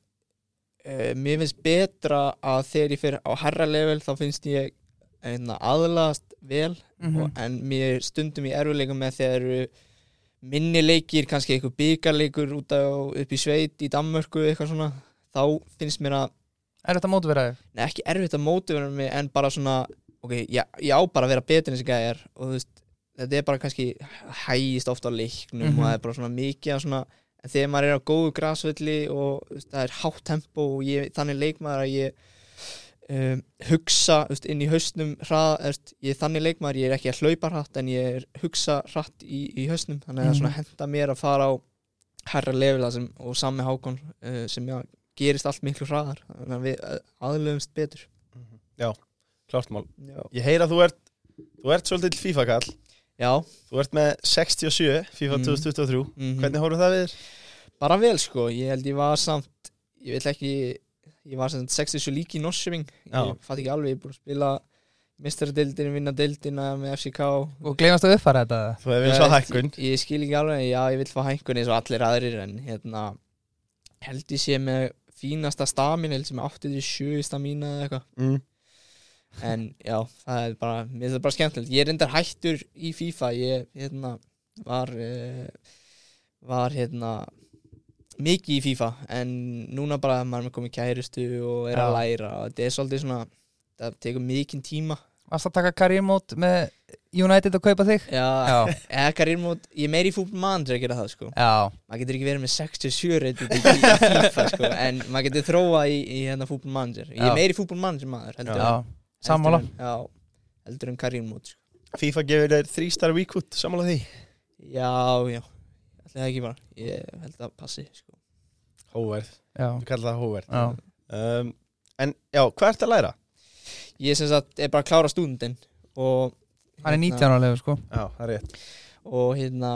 uh, mér finnst betra að þegar ég fyrir á herra level þá finnst ég einna, aðlast vel Mhm. og, en mér stundum í erfiðleikum með þegar eru minni leikir, kannski eitthvað byggarleikur út á, upp í sveit í Danmörku eitthvað svona, þá finnst mér að Er þetta mótverðið? Nei, ekki erfitt að mótivera mig en bara svona ok, ég, ég á bara að vera betur en þessi gæjar og þú veist, þetta er bara kannski hægist ofta á leiknum Mhm. og það er bara svona mikið af svona en þegar maður er á góðu grasvelli og veist, það er hátt tempo og ég, þannig leikmaður að ég um, hugsa veist, inn í hausnum hrað, ég er þannig leikmaður, ég er ekki að hlaupa hratt en ég er hugsa hratt í, í hausnum þannig að það Mhm. svona henda mér að fara á herra levela sem, og sami hákon uh, sem já, gerist allt miklu hraðar þannig að við uh, aðlöfumst betur. Já, klart mál. Já, Ég heyra að þú ert, þú ert svolítið FIFA-kall já. Þú ert með 67 FIFA Mm. 2023 mhm. Hvernig horfum það við? Þér? Bara vel sko, ég held ég var samt ég vil ekki, ég var samt 67 líki í Norsjöfing, Já. ég fatt ekki alveg ég er búin að spila mistradeildin, vinna deildina með FCK Og glemast að uppfæra þetta? Þú hefur verið svo hækkun. ég, ég skil ekki alveg, já ég vil fá hækkun eins og allir aðrir en hérna held ég sé með fínasta stamin held ég með 87 stamina eða eitthvað. Mm. en já, það er bara mér finnst það bara skemmtilegt, ég er endar hættur í FIFA, ég hérna var uh, var hérna mikið í FIFA. En núna bara maður er komið kærustu og er að Já. læra og þetta er svolítið svona það tekur mikinn tíma. Varst að taka karriérmót með United að kaupa þig? já, Já, eða karriérmót, ég er meiri í fútbolmann að gera það sko já, maður getur ekki verið með 67 reyndið í FIFA sko en maður getur þróa í, í hérna fútbolmanager ég Já. er meiri fútbolmanager maður heldur, já. en- Sammála. heldur en, já, heldur en karriérmót sko. FIFA gefur þér 3 star weekwood Sammála því Já, já Ætli það ekki bara Ég held að passi sko. Hóverð, Já, við kalla það hóverð já. um, En já, hvað ert að læra? Ég sem sagt er bara að klára stúdendin Og Hann er hérna- 19 ára legur sko. Já, það er rétt. Og hérna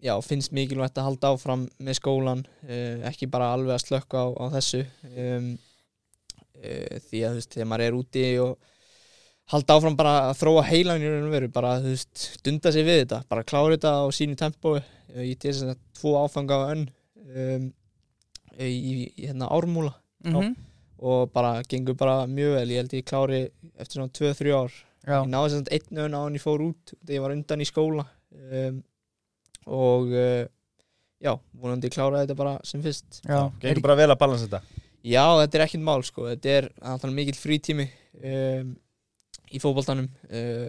Já, finnst mikilvægt að halda áfram með skólan uh, Ekki bara alveg að slökka á, á þessu um, uh, Því að þú veist Þegar maður er úti og halda áfram bara að þróa heilan í raun og veru bara þú veist, dunda sig við þetta bara klára þetta á sínu tempói uh, ég til þess að tvo áfanga á önn um, í, í, hérna ármúla. Mhm. og bara gengur bara mjög vel. Ég held ég klári eftir svona 2-3 ár Já, ég náði sagt einn önn á hann ég fór út þegar ég var undan í skóla um, og uh, já, vonandi kláraði þetta bara sem fyrst já. Gengur bara vel að balansa þetta já, þetta er ekkert mál sko þetta er alltaf mikill frítími um, í fótboltanum uh,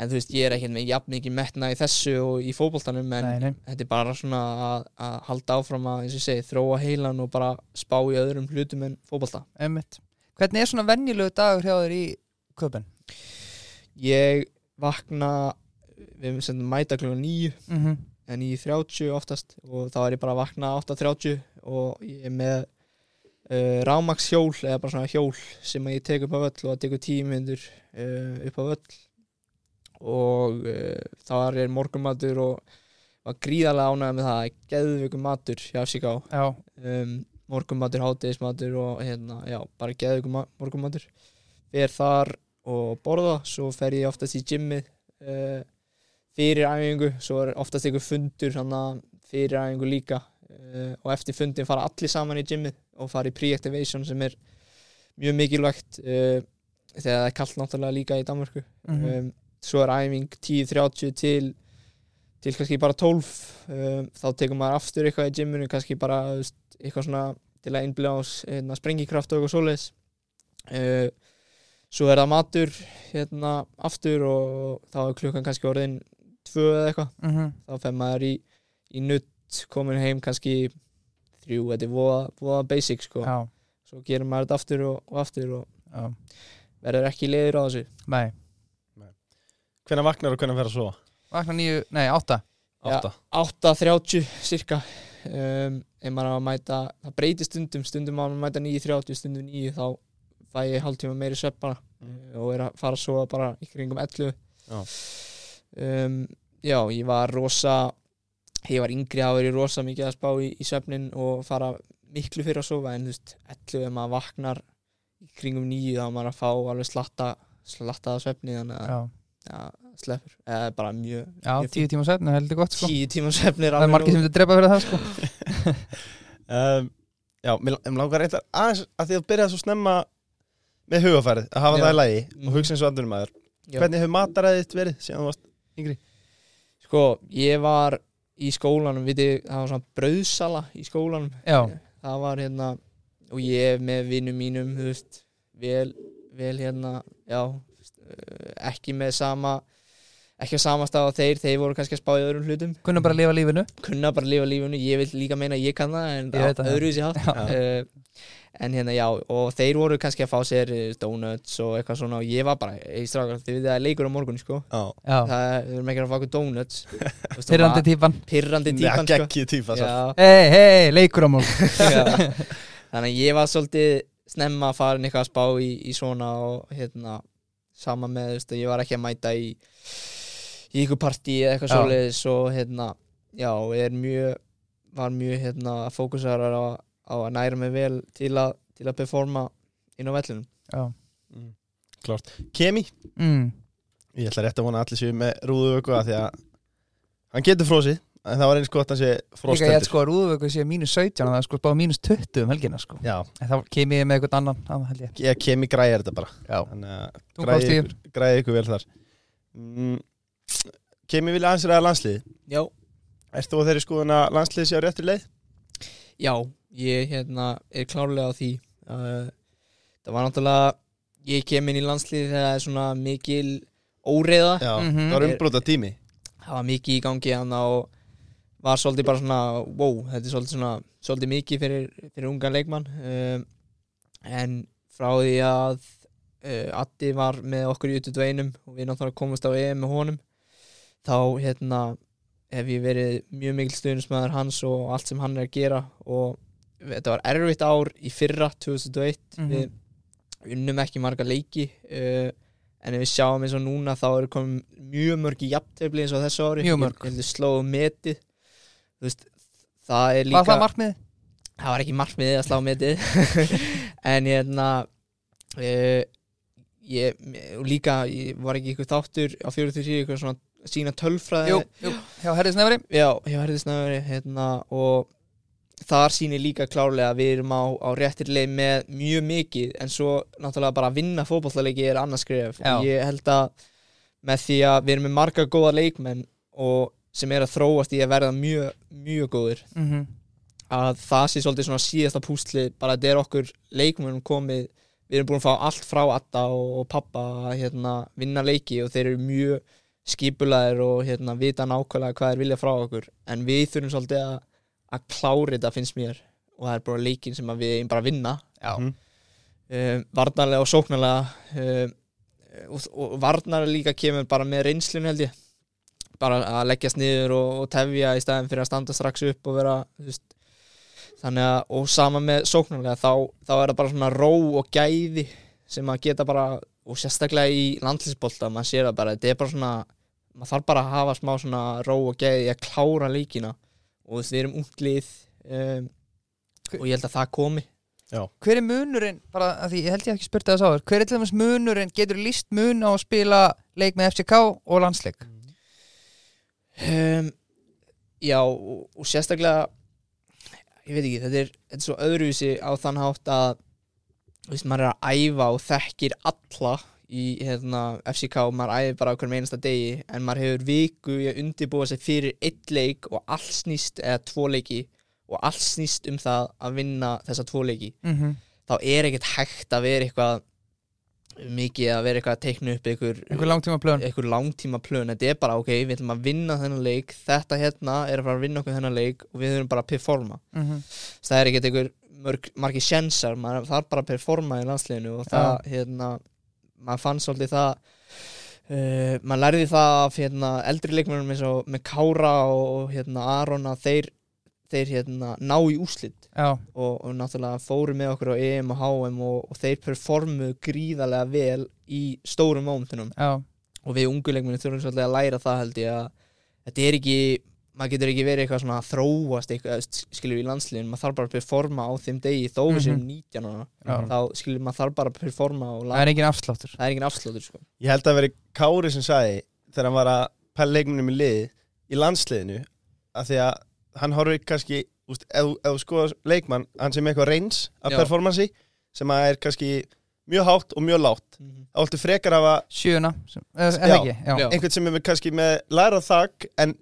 en þú veist, ég er ekkert með jafn mikið metna í þessu og í fótboltanum en Nei, nei. þetta er bara svona að, að halda áfram að, eins og ég segi, þróa heilan og bara spá í öðrum hlutum en fótbolta Einmitt. Hvernig er svona venjulegu dagur hjá þér í köpun? Ég vakna við sendum mæta klukkan 9 Mm -hmm. en 9.30 oftast og þá er ég bara að vakna 8.30 og ég er með uh, rámakshjól eða bara svona hjól sem ég tek upp á völl og það tekur tíu myndur uh, upp á völl og uh, þar er morgumatur og var gríðarlega ánægð með það. Geðveikum matur hjá Siká um, morgumatur, hátegismatur og hérna, já, bara geðveikum ma- morgumatur fer þar og borða, svo fer ég oftast í gymmið uh, fyrir æfingu, svo er oftast einhver fundur fyrir æfingu líka uh, og eftir fundin fara allir saman í gymmið og fara í pre-activation sem er mjög mikilvægt uh, þegar það er kallt náttúrulega líka í Danmörku. Mhm. um, svo er æfing 10.30 til til kannski bara 12 um, þá tekur maður aftur eitthvað í gymminu kannski bara eitthvað svona til að innbyrja á hérna, sprengikraft og eitthvað svoleiðis. Uh, svo er það matur hérna aftur og þá er klukkan kannski orðin tvö eða eitthvað. Mm þá fer maður í, í nutt komin heim kannski þrjú, þetta er voða, voða basic sko. Já, svo gerir maður þetta aftur og, og aftur og já. verður ekki leiður á þessu. Nei, Hvenær vaknar og hvenær fer að sofa? vakna nýju, nei, átta. Já. Átta. 8.30 cirka um, ef maður á að mæta það breytir stundum, stundum á að mæta 9.30 stundum 9 þá fæ ég hálftíma meiri svepp bara. Mm. og er að fara að sofa bara í kringum 11 Já. um, já, ég var rosa ég var yngri að vera rosa mikið að spá í, í svefnin og fara miklu fyrir að sofa en þú veist, 11 ef maður vaknar í kringum nýju þá maður að fá alveg slatta slattaða svefni þannig að Já, ja, sleppur, eða bara mjög já Mjög tíu tíma setna heldur gott sko. Tíu tíma svefni er Það er alveg margir sem þetta drepa fyrir það sko. *laughs* Um, Já, mér mér langar eitthvað aðeins að því að byrja svo snemma með hugafærið, að hafa Já. það í lagi Mhm. og hugsa eins og andunum aður Já. Hvernig hefur mataræðið þitt verið síðan þú varst yngri? Sko, ég var í skólanum, viti, það var svona brauðsala í skólanum Já, það var hérna og ég með vinnum mínum þú veist, vel, vel hérna já, þú veist, eh, ekki með sama ekki á sama stað á þeir, þeir voru kannski að spá í öðrum hlutum. Kunna bara að lifa lífinu. Kunna bara að lifa lífinu, ég vil líka meina að ég kann það en Ég það. öðru sér hatt uh, en hérna já, og þeir voru kannski að fá sér eh, donuts og eitthvað svona og ég var bara, ei strákar, þið veit að það er leikur á morgun sko, Já, Já, það við erum ekki að fá okkur donuts. *laughs* Bara- típan. pirrandi típan sko. geggið típa svo. Hei, hei, leikur á morgun. *laughs* Já. Þannig ég var svolítið snemma að fara inn eitthvað að spá í, í svona og hérna sama með, þú veist, ég var ekki að mæta í í ykkur partí eða eitthvað svoleiðis og hérna, já, er mjög var mjög hérna fókusarar á, á að næra mig vel til að, til að performa inn á vellunum Já, Mm, Klárt. Kemi, mm. ég ætla rétt að vona allir séu með rúðu öku að því að hann getur frósið en það var eins gott að sé Líka ég fróstendur sko að Rúðuvöku sé mínus 17 og það er sko bara mínus 20 um helgina sko. Já, En þá kem ég með eitthvað annan, ég. Ég kemi græðir þetta bara. Já, Þannig að þú græði ykkur, græði ykkur vel þar. Mm, Kemi vilja aðeins ræða landsliði Já, Ert þú á þeirri skoðun að landsliði sé á réttri leið? já, ég hérna er klárlega á því. Uh, það var náttúrulega ég kem inn í landslið þegar það er svona mikil óreiða. Já, Mhm. það var umbróta tími það var mikið í gangi hann og var svolítið bara svona wow, þetta er svolítið svona svolítið mikið fyrir, fyrir ungan leikmann. Um, en frá því að uh, Addi var með okkur í U21 og við náttúrulega komumst á EM með honum þá hérna hef ég verið mjög mikil stuðnismæður hans og allt sem hann er að gera og þetta var erfitt ár í fyrra 2001 Mhm. við unnum ekki marga leiki uh, en ef við sjáum eins og núna þá eru komin mjög mörg í jafntefli eins og þessu ári Mjög mörg. Ég- slóðu metið veist, það er Var líka það markmið? það var ekki markmiðið að slá metið *laughs* en hérna uh, ég, líka ég var ekki ykkur þáttur á 43 ykkur svona sína tölfræði Jú, jú, hjá Herri Snefri Já, hjá Herðisnæðuri hérna, og þar sýnir líka klárlega að við erum á, á réttir leið með mjög mikið en svo náttúrulega bara að vinna fótballtaleiki er annars skref Já. og ég held að með því að við erum með marga góða leikmenn og sem er að þróast í að verða mjög, mjög góðir mm -hmm. að það sé svolítið svona síðasta pústli bara að þetta er okkur leikmennum komið við erum búin að fá allt frá Atta og, og pappa að hérna, vinna leiki og þeir eru mjög skipulaðir og hérna, vita nákvæmlega hvað er vilja frá okkur. En við þurfum svolítið að, að klári þetta finnst mér. Og það er bara leikin sem að við erum bara að vinna. Já, Mhm. um, varnarlega og sóknarlega um, og, og varnarlega líka kemur bara með reynslun held ég. Bara að leggjast niður og, og tefja í staðin fyrir að standa strax upp og vera veist, þannig að og sama með sóknarlega þá, þá er það bara svona ró og gæði sem að geta bara og sérstaklega í landlisbolta maður sér það bara, þetta er bara svona maður þarf bara að hafa smá svona ró og gæði í að klára leikina. Og við erum unglið um, og ég held að það komi. Hver er munurinn, bara að því ég held ég ekki spurt þess áður Hver er til dæmis munurinn, getur líst mun á að spila leik með FCK og landsleik? um, Já, og, og sérstaklega ég veit ekki, þetta er, þetta er svo öðruvísi á þann hátt að veist, maður er að æfa og þekkir alla í hérna, FCK, maður æfir bara á hverjum einasta degi en maður hefur viku í að undirbúa sig fyrir eitt leik og allt snýst eða tvo leiki og allt snýst um það að vinna þessa tvo leiki Mm -hmm. þá er ekkert hægt að vera eitthvað mikið að vera eitthvað að teikna upp einhver, langtíma plön einhver langtíma plön þetta er bara ok, við ætlum að vinna þennan leik þetta hérna er að fara að vinna okkur þennan leik og við þurfum bara að performa mm -hmm. það er ekkert einhver margir sjensar maður þarf bara að performa í landsliðinu og það, hérna, maður fann svolítið það uh, maður lærði það af hérna, eldri leikmennum eins og með Kára og hérna, Aron að þeir, þeir hérna, ná í úslit Já, og, og náttúrulega fóru með okkur á EM og HM og, og þeir performuðu gríðarlega vel í stórum mómentunum. Og við ungu leikmennu þurfum svolítið að læra það held ég að þetta er ekki maður getur ekki verið eitthvað svona að þróast eitthvað, skilur í landsliðin maður þarf bara að performa á þeim degi þó við séum 19 ára Já. þá skilur maður þarf bara að performa og það er engin afsláttur það er engin afslótur sko. Ég held að veri Kári sem sagði þegar hann var að pæla leikmunum í lið í landsliðinu að því að hann horfir kannski úst, ef, þú- skoðar leikmann, hann sem eitthvað reyns af Já. performansi sem að er kannski mjög hátt og mjög látt þá viltu frekar hafa sjöuna, sem- eh, er það Já. ekki? Já. Já. einhvern sem er kannski með lærað þak en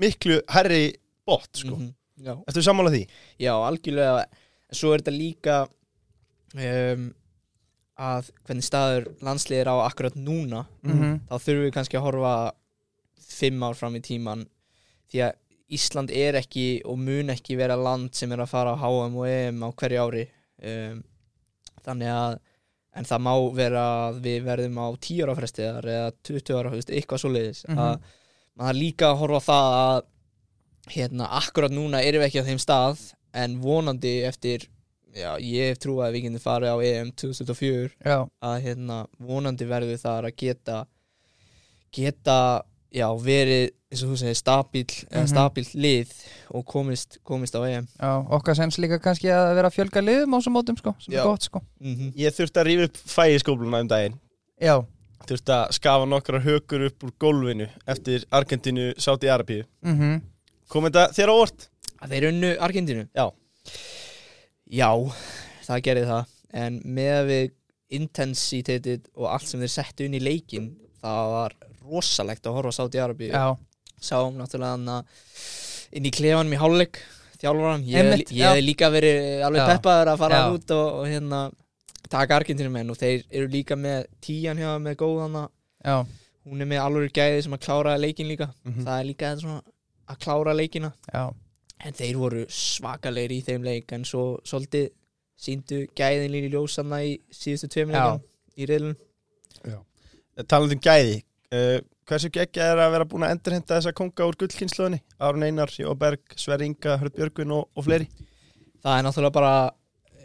miklu herri bótt sko. Mhm. Já. Ertu sammála því? Já, algjörlega svo er þetta líka um, að hvernig staður landslið er á akkurat núna Mhm. þá þurfum við kannski að horfa fimm ár fram í tíman því að Ísland er ekki og mun ekki vera land sem er að fara á HM og EM á hverju ári um, þannig að en það má vera að við verðum á 10 ára frestiðar eða 20 ára, þú veist, eitthvað svoleiðis Mhm. að maður líka að horfa það að hérna, akkurat núna erum við ekki á þeim stað en vonandi eftir já, ég hef trúið að við getum farið á EM 2024 Já. að hérna, vonandi verður þar að geta geta já, verið, eins og þú segir, stabíl eða Mhm. stabíl lið og komist, komist á EM Já, okkar sens líka kannski að vera að fjölga liðum á þessum mótum sko, sem Já. er gott sko mm Ég þurfti að rífa upp fægiskópluna um daginn Já, þurfti að skafa nokkra hökur upp úr gólfinu eftir Argentínu Sáti Arabíu. Mhm. Kom þetta þér á orð? að þeir unnu Argentínu? Já. já, það gerði það. En með við intensitetið og allt sem þeir settu inn í leikin það var rosalegt að horfa á Sáti Arabíu. Já, sáum náttúrulega hann að inn í klefanum í hálfleik þjálfaran, ég, Einmitt, ég hef líka verið alveg peppaður að fara Já. út og, og hérna taka Argentinum menn og þeir eru líka með tíjan hjá þeim með góðana já, hún er með alveg gæði sem að klára leikin líka. Mhm. það er líka þetta svona að klára leikina. Já. En þeir voru svakalegir í þeim leik en svo svolítið síndu gæðin í ljósanna í síðustu tveim leikin í reilun Talandi um gæði uh, Hversu geggja er að vera búin að endurhenda þessa konga úr gullkynnslóðinni? Arun Einar, Jóberg, Sverri Inga, Hörð Björgun og, og fleiri. Það er náttúrulega bara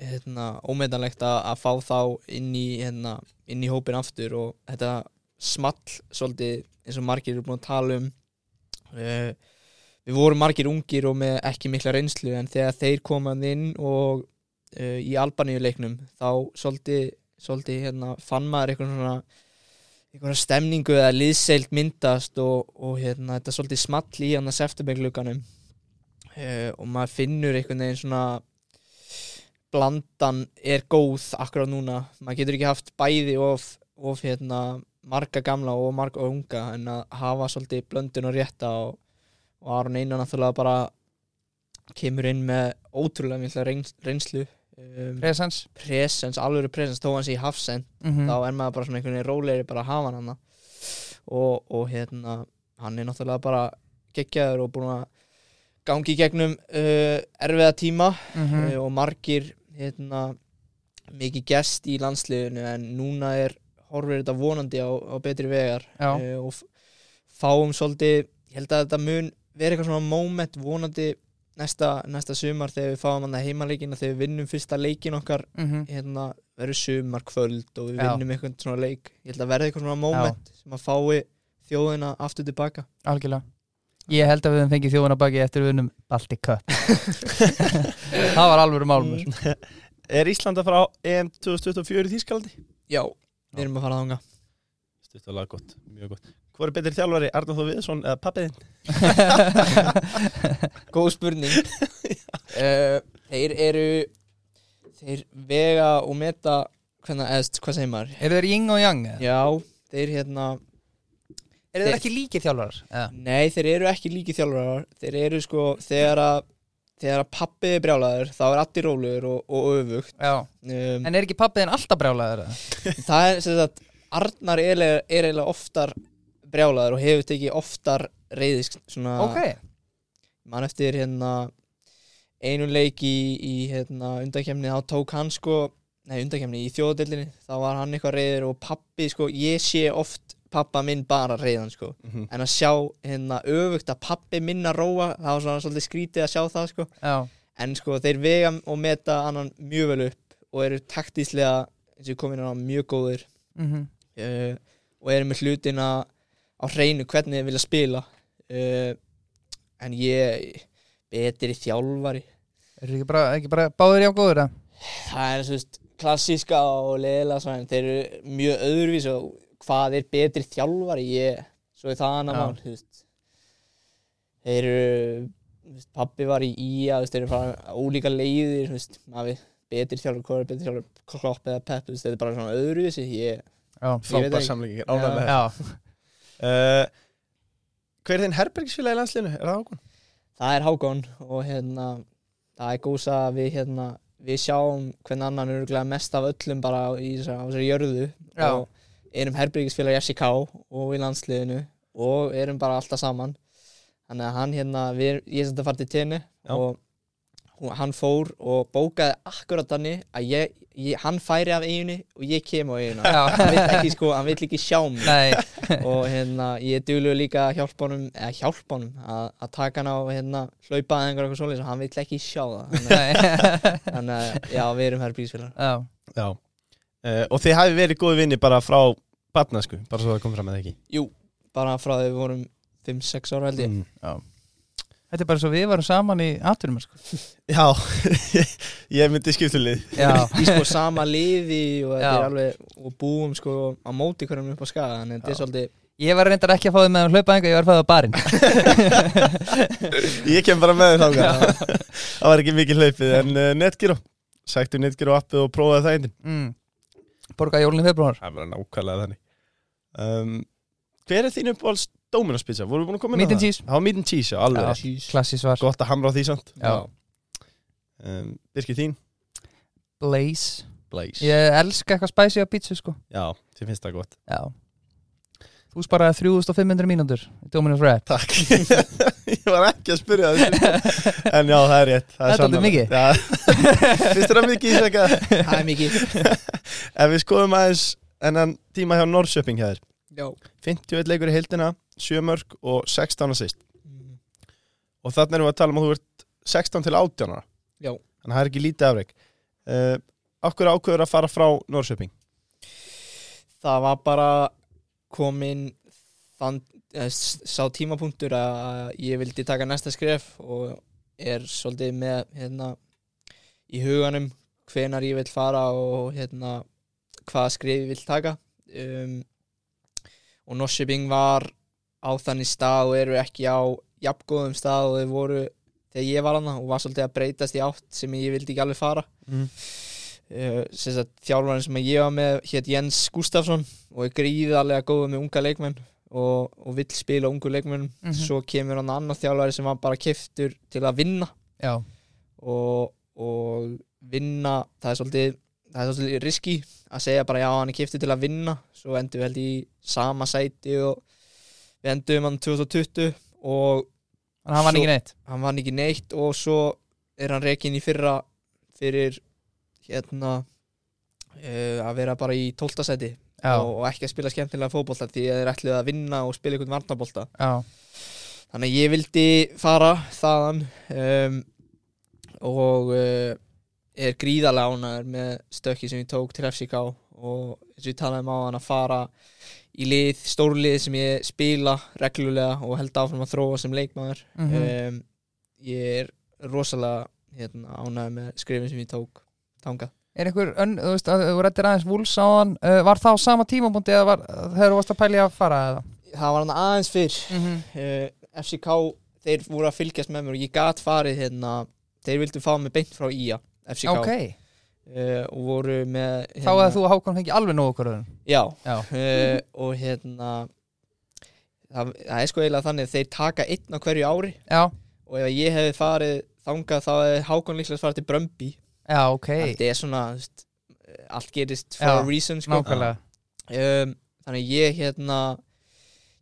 hérna, ómeðanlegt að, að fá þá inn í, hérna, inn í hópin aftur og þetta small svolítið eins og margir eru búin að tala um uh, við vorum margir ungir og með ekki mikla reynslu en þegar þeir komað inn og uh, í Albaníu leiknum þá svolítið, svolítið hérna, fann maður eitthvað svona einhverja stemningu eða liðseilt myndast og, og hérna, þetta svolítið small í hann að septembergluganum uh, og maður finnur einhvern veginn svona blandan er góð akkurat núna, maður getur ekki haft bæði of, of hérna, marga gamla og marga unga en að hafa svolítið blöndun og rétta og, og Aron Einar náttúrulega bara kemur inn með ótrúlega mikla reyns, reynslu um, presens presens, alveg presens þó hann sé í hafsend mm þá er maður bara svona einhvern veginn rólegri bara að hafa hann og, og hérna hann er náttúrulega bara geggjaður og búin að gangi gegnum uh, erfiða tíma Mhm. uh, og margir hérna mikið gest í landsliðinu en núna er horfir þetta vonandi á, á betri vegar Já. uh, og fáum svolítið ég held að þetta mun vera eitthvað svona moment vonandi næsta, næsta sumar þegar við fáum hann að heimaleikina þegar við vinnum fyrsta leikin okkar Mhm. hérna verður sumar kvöld og við Já. vinnum eitthvað svona leik ég held að verði eitthvað svona moment sem að fái þjóðina aftur tilbaka Algjörlega Ég held að við höfum fengið þjóðuna baki eftir við unnum Baltic Cup *laughs* Það var alvöru málmur Mm. Er Ísland að fara á EM 2024 í Þýskalandi? já, við erum að fara þanga Stuttulega gott, mjög gott Hvor er betri þjálfari, Arnar Þór Viðsson eða pappiðinn? *laughs* góð spurning uh, *laughs* þeir eru þeir vega og meta hvernig, eðst, hvað segir maður Eru þeir ying og yang? já, þeir hérna Eru þeir ekki líkir þjálfarar? eða? nei, þeir eru ekki líki þjálfarar þeir eru sko, þegar að þegar að pappi er brjálaður, þá er allir rólegur og, og öfugt um, En er ekki pappiðin alltaf brjálæður? *laughs* það er sem sagt Arnar er, eiginlega- er oftar brjálaður og hefur tekið oftar reyðisk svona Ok mann eftir hérna einu leik í, í hérna, undakemni þá tók hann sko nei undakemni í þjóðadeildinni þá var hann eitthvað reyður og pappi sko ég sé oft pappa minn bara reyðan sko. Mhm. en að sjá hérna öfugt að pappi minn að róa það var svona svolítið skrítið að sjá það sko. Já. En sko þeir vega og meta annan mjög vel upp og eru taktíslega eins og ég kom inn á mjög góðir. Mm uh, og eru með hlutina á hreinu hvernig þeir vilja spila. Uh, en ég betri þjálfari. Er ekki bara, ekki bara báður já góður eða? það er svo veist, klassíska og svona, en þeir eru mjög öðruvís og hvað er betri þjálfari ég, svo er það annar mál þeir eru pabbi var í veist, þeir eru fara ólíka leiðir veist, maður betri þjálfari, hvað er betri þjálfari klopp eða pepp, þetta er bara svona veit Frábær samlíking, ánægð með já. þetta uh, Hver er þinn herbergisfélagi í landslinu? Er það ákvæm? það er Hákon og hérna það er góðsa að við hérna við sjáum hvern annan mest af öllum bara í þessari jörðu Já. og erum herbyrgisfélag í SIK og í landsliðinu og erum bara alltaf saman. Þannig að hann hérna, við, ég sem þetta til tenni og hann fór og bókaði akkurat þannig að ég, ég, hann færi af eiginu og ég kem á eiginu Já. hann vill ekki sko, hann vill ekki sjá mig. Nei, *laughs* og hérna ég er duglegur líka honum eða hjálpa honum að, að taka hann á hérna hlaupa eða einhver eitthvað svoleiðis og hann vill ekki sjá það. Þannig, að já við erum herbrísfélag Já, Já. Uh, Og þið hafi verið góði vinni bara frá barnasku, bara svo það kom fram með ekki? Jú, bara frá því við vorum 5-6 ára held ég. Mm. þetta er bara svo við varum saman í atvinnum sko. Já, *laughs* ég myndi skiptulið Já, í sko sama liði og þetta Já. er alveg og búum sko á móti hverjum upp á skaga að þetta er svolítið ég var reyndar ekki að fá þið með að hlaupa enga, ég var að fá þið á barinn. *laughs* Ég kem bara með þið Það var ekki mikið hlaupið En uh, Netgyro, sættu Netgyro appið og prófaði það einn mm. Borga jólinn í februar Það var nákvæmlega þannig um, Hver er þín uppáhalds Dominos pizza? Voru við búin að koma inn á Meat and það? cheese. Já, meat and cheese, já, alveg Já. Klassi svar Gott að hamra á því samt. Já. um, Birkir þín? Blaze. Blaze. Ég elska eitthvað spæsi á pítsu sko. Já, þið finnst það gott. Já. Þú sparaði 3500 mínútur í Dominus Red. Takk. *laughs* Ég var ekki að spyrja það *laughs* En já, það er rétt Það er dálítið mikið. mikið *laughs* Finnst þér það mikið í þess að það er mikið. Ef við skoðum aðeins ennan tíma hjá Norrköping já. 51 leikur í heildina 7 mörg og 16 assist. Og þannig erum við að tala um að þú ert 16 til 18 ára. Já. Þannig að það er ekki lítið afreg uh, Akkur ákveður að fara frá Norrköping? Það var bara komin þann, eh, sá tímapunktur að ég vildi taka næsta skref og er svolítið með hérna í huganum hvenar ég vil fara og hérna hvaða skref ég vil taka. Um, og Norsjöbing var á þannig stað og eru ekki á jafngóðum stað og þau voru þegar ég var hana og var svolítið að breytast í átt sem ég vildi ekki alveg fara. Mm. uh, sem sagt, þjálfarinn sem ég var með hétt Jens Gustafsson og er gríðarlega góður með unga leikmenn og, og vill spila ungu leikmenn Mhm. svo kemur hann annar þjálfari sem var bara keftur til að vinna. Já. Og, og vinna það er svolítið það er svolítið riski að segja bara já hann er keftur til að vinna. Svo endum við held í sama sæti og við endum hann 2020 og hann Svo- ekki neitt? hann vann ekki neitt og svo er hann rekin í fyrra fyrir hérna uh, að vera bara í tóltasæti Já, og, og ekki að spila skemmtilega fótbolta því að þeir ætluðu að vinna og spila einhvern varnarbolta. Já, þannig að ég vildi fara þaðan um, og uh, er gríðarlega ánæður með stökki sem ég tók til FCK og eins og ég talaði um á hann að fara í lið, stórlið sem ég spila reglulega og held áfram að þróa sem leikmaður Mhm. um, ég er rosalega hérna, ánæður með skrifin sem ég tók tangað Er einhver, önn, þú veist, að þú rættir aðeins vúls á hann uh, Var það á sama tímapunkti eða var, þegar þú varst að pæli að fara eða? það var hann aðeins fyrr Mm -hmm. uh, FCK, þeir voru að fylgjast með mér og ég gat farið hérna þeir vildu fá mig beint frá IA FCK Ok, uh, og voru með þá að þú og Hákon fengi alveg nógu hverjum já, Já, uh, og hérna það, það er sko eiginlega þannig þeir taka einn á hverju ári. Já, og ef ég hefði farið þangað þá hefði Hákon líklega farið til Brömbi já, ok. Þetta er svona veist, allt gerist for Já, a reason sko. Um, þannig ég hérna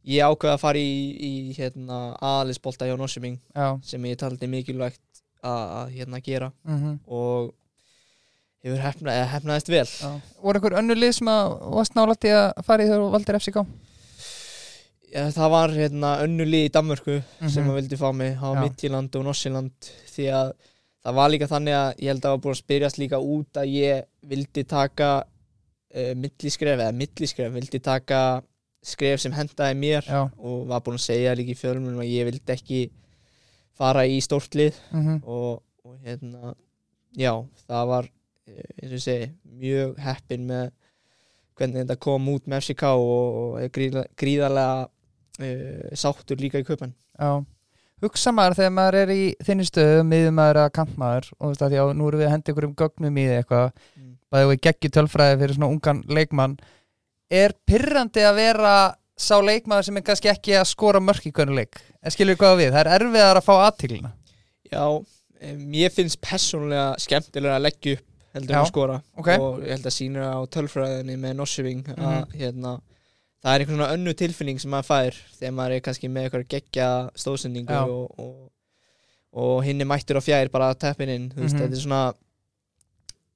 ég ákveða að fara í, í hérna, aðalisbolta hjá Norsuming Já, sem ég taldi mikilvægt að, hérna gera. Mm og hefur hefna, hefnaðist vel. Já. Voru einhver önnur lið sem að varst nálætti að fara í þegar þú valdir FCK? ja, það var hérna önnu lið í Danmörku sem Mhm. að vildi fá mig. Á Já. Midtjylland og Norsjöland því að það var líka þannig að ég held að það var búin að spyrjast líka út að ég vildi taka uh, milliskref eða milliskref, vildi taka skref sem hendaði mér Já, og var búin að segja líka í fjölmunum að ég vildi ekki fara í stórt lið mm og, og hérna já, það var eh, eins og ég segi, mjög heppin með hvernig þetta kom út með FCK og, og gríða, gríðarlega uh, sáttur líka í köpan Já. Hugsa maður þegar maður er í þinni stöðu miður maður að kantmaður og þú veist að að nú erum við að henda ykkur um gögnum í þig eitthvað. Mm. bæði við geggi tölfræði fyrir svona ungan leikmann. Er pyrrandi að vera sá leikmaður sem er kannski ekki að skora mörk í hvernig leik en skilur við hvað við, það er erfiðar að fá aðtíklina Já, eh, mér finnst persónulega skemmtilega að leggja upp heldur að skora ok. og ég held að sína á tölfræðinni með Norseving að Mhm. hérna það er einhvern svona önnu tilfinning sem maður fær þegar maður er kannski með eitthvað geggja stóðsendingu og, og, og hinn er mættur á fjær bara að teppin inn, veist, Mhm. þetta er svona